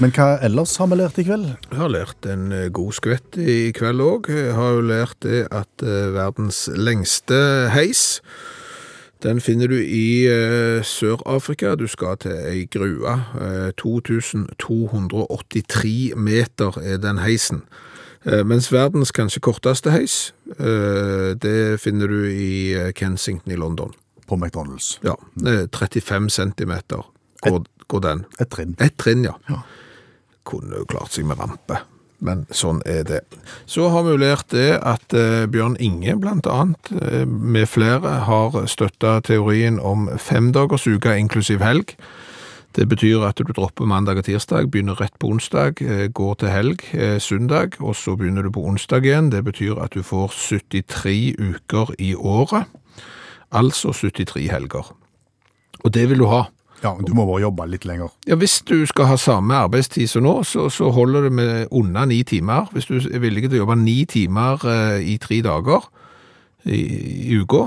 Speaker 4: Men hva ellers har vi lært i kveld?
Speaker 3: Jeg har lært en eh, god skvett i kveld òg. Jeg har jo lært det at eh, verdens lengste heis den finner du i eh, Sør-Afrika. Du skal til ei grue. Eh, 2283 meter er den heisen. Eh, mens verdens kanskje korteste heis, eh, det finner du i Kensington i London.
Speaker 4: På McDonald's.
Speaker 3: Ja, eh, 35 centimeter går, går den.
Speaker 4: Et trinn.
Speaker 3: Et trinn, ja. Kunne jo klart seg med rampe, men sånn er det. Så har vi jo lært det at eh, Bjørn Inge, blant annet, eh, med flere, har støtta teorien om femdagersuke inklusiv helg. Det betyr at du dropper mandag og tirsdag, begynner rett på onsdag, eh, går til helg søndag, og så begynner du på onsdag igjen. Det betyr at du får 73 uker i året, altså 73 helger. Og det vil du ha.
Speaker 4: Ja, du må bare jobbe litt lenger.
Speaker 3: Ja, Hvis du skal ha samme arbeidstid som nå, så, så holder det med under ni timer. Hvis du er villig til å jobbe ni timer eh, i tre dager i, i uka,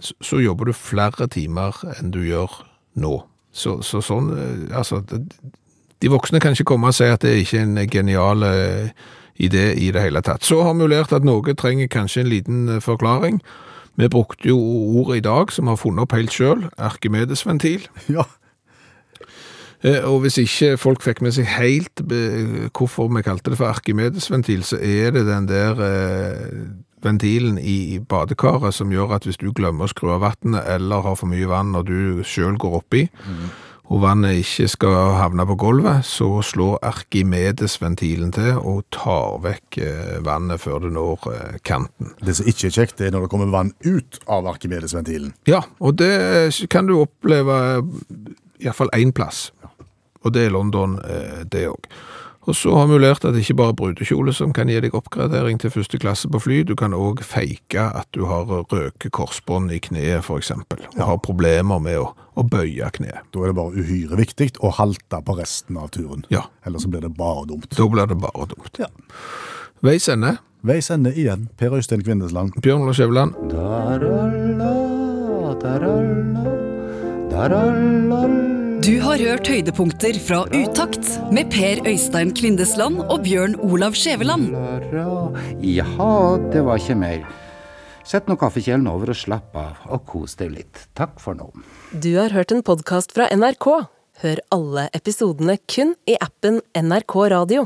Speaker 3: så, så jobber du flere timer enn du gjør nå. Så, så sånn, eh, altså, det- de voksne kan ikke komme og si at det ikke er en genial eh, idé i det hele tatt. Så har vi lært at noe trenger kanskje en liten eh, forklaring. Vi brukte jo ordet i dag, som har funnet opp helt selv, Arkimedes-ventil.
Speaker 4: Ja,
Speaker 3: Og hvis ikke folk fikk med seg helt eh, hvorfor vi kalte det for Arkimedes-ventil, så er det den der eh, ventilen i badekaret som gjør at hvis du glemmer å skru av vannet, eller har for mye vann når du selv går oppi, og vannet ikke skal havne på gulvet, så slår Arkimedes-ventilen til og tar vekk eh, vannet før det når eh, kanten.
Speaker 4: Det som ikke er kjekt, det er når det kommer vann ut av Arkimedes-ventilen.
Speaker 3: Ja, og det kan du oppleve i hvert fall én plass. Og det er London, eh, det òg. Og så har vi jo lært at det ikke bare er brudekjole som kan gi deg oppgradering til første klasse på fly. Du kan òg feike at du har røke korsbånd i kneet, f.eks. Og har problemer med å, å bøye kneet.
Speaker 4: Da er det bare uhyre viktig å halte på resten av turen.
Speaker 3: Ja.
Speaker 4: Ellers så blir det bare dumt.
Speaker 3: Da blir det bare dumt.
Speaker 4: Ja.
Speaker 3: Veis ende.
Speaker 4: Veis ende igjen, Per Øystein Kvindesland.
Speaker 3: Bjørn Lars Skjæveland.
Speaker 8: Du har hørt høydepunkter fra Utakt med Per Øystein Kvindesland og Bjørn Olav Skjæveland.
Speaker 2: Jaha, det var ikke mer. Sett nå kaffekjelen over og slapp av, og kos deg litt. Takk for nå.
Speaker 9: Du har hørt en podkast fra NRK. Hør alle episodene kun i appen NRK Radio.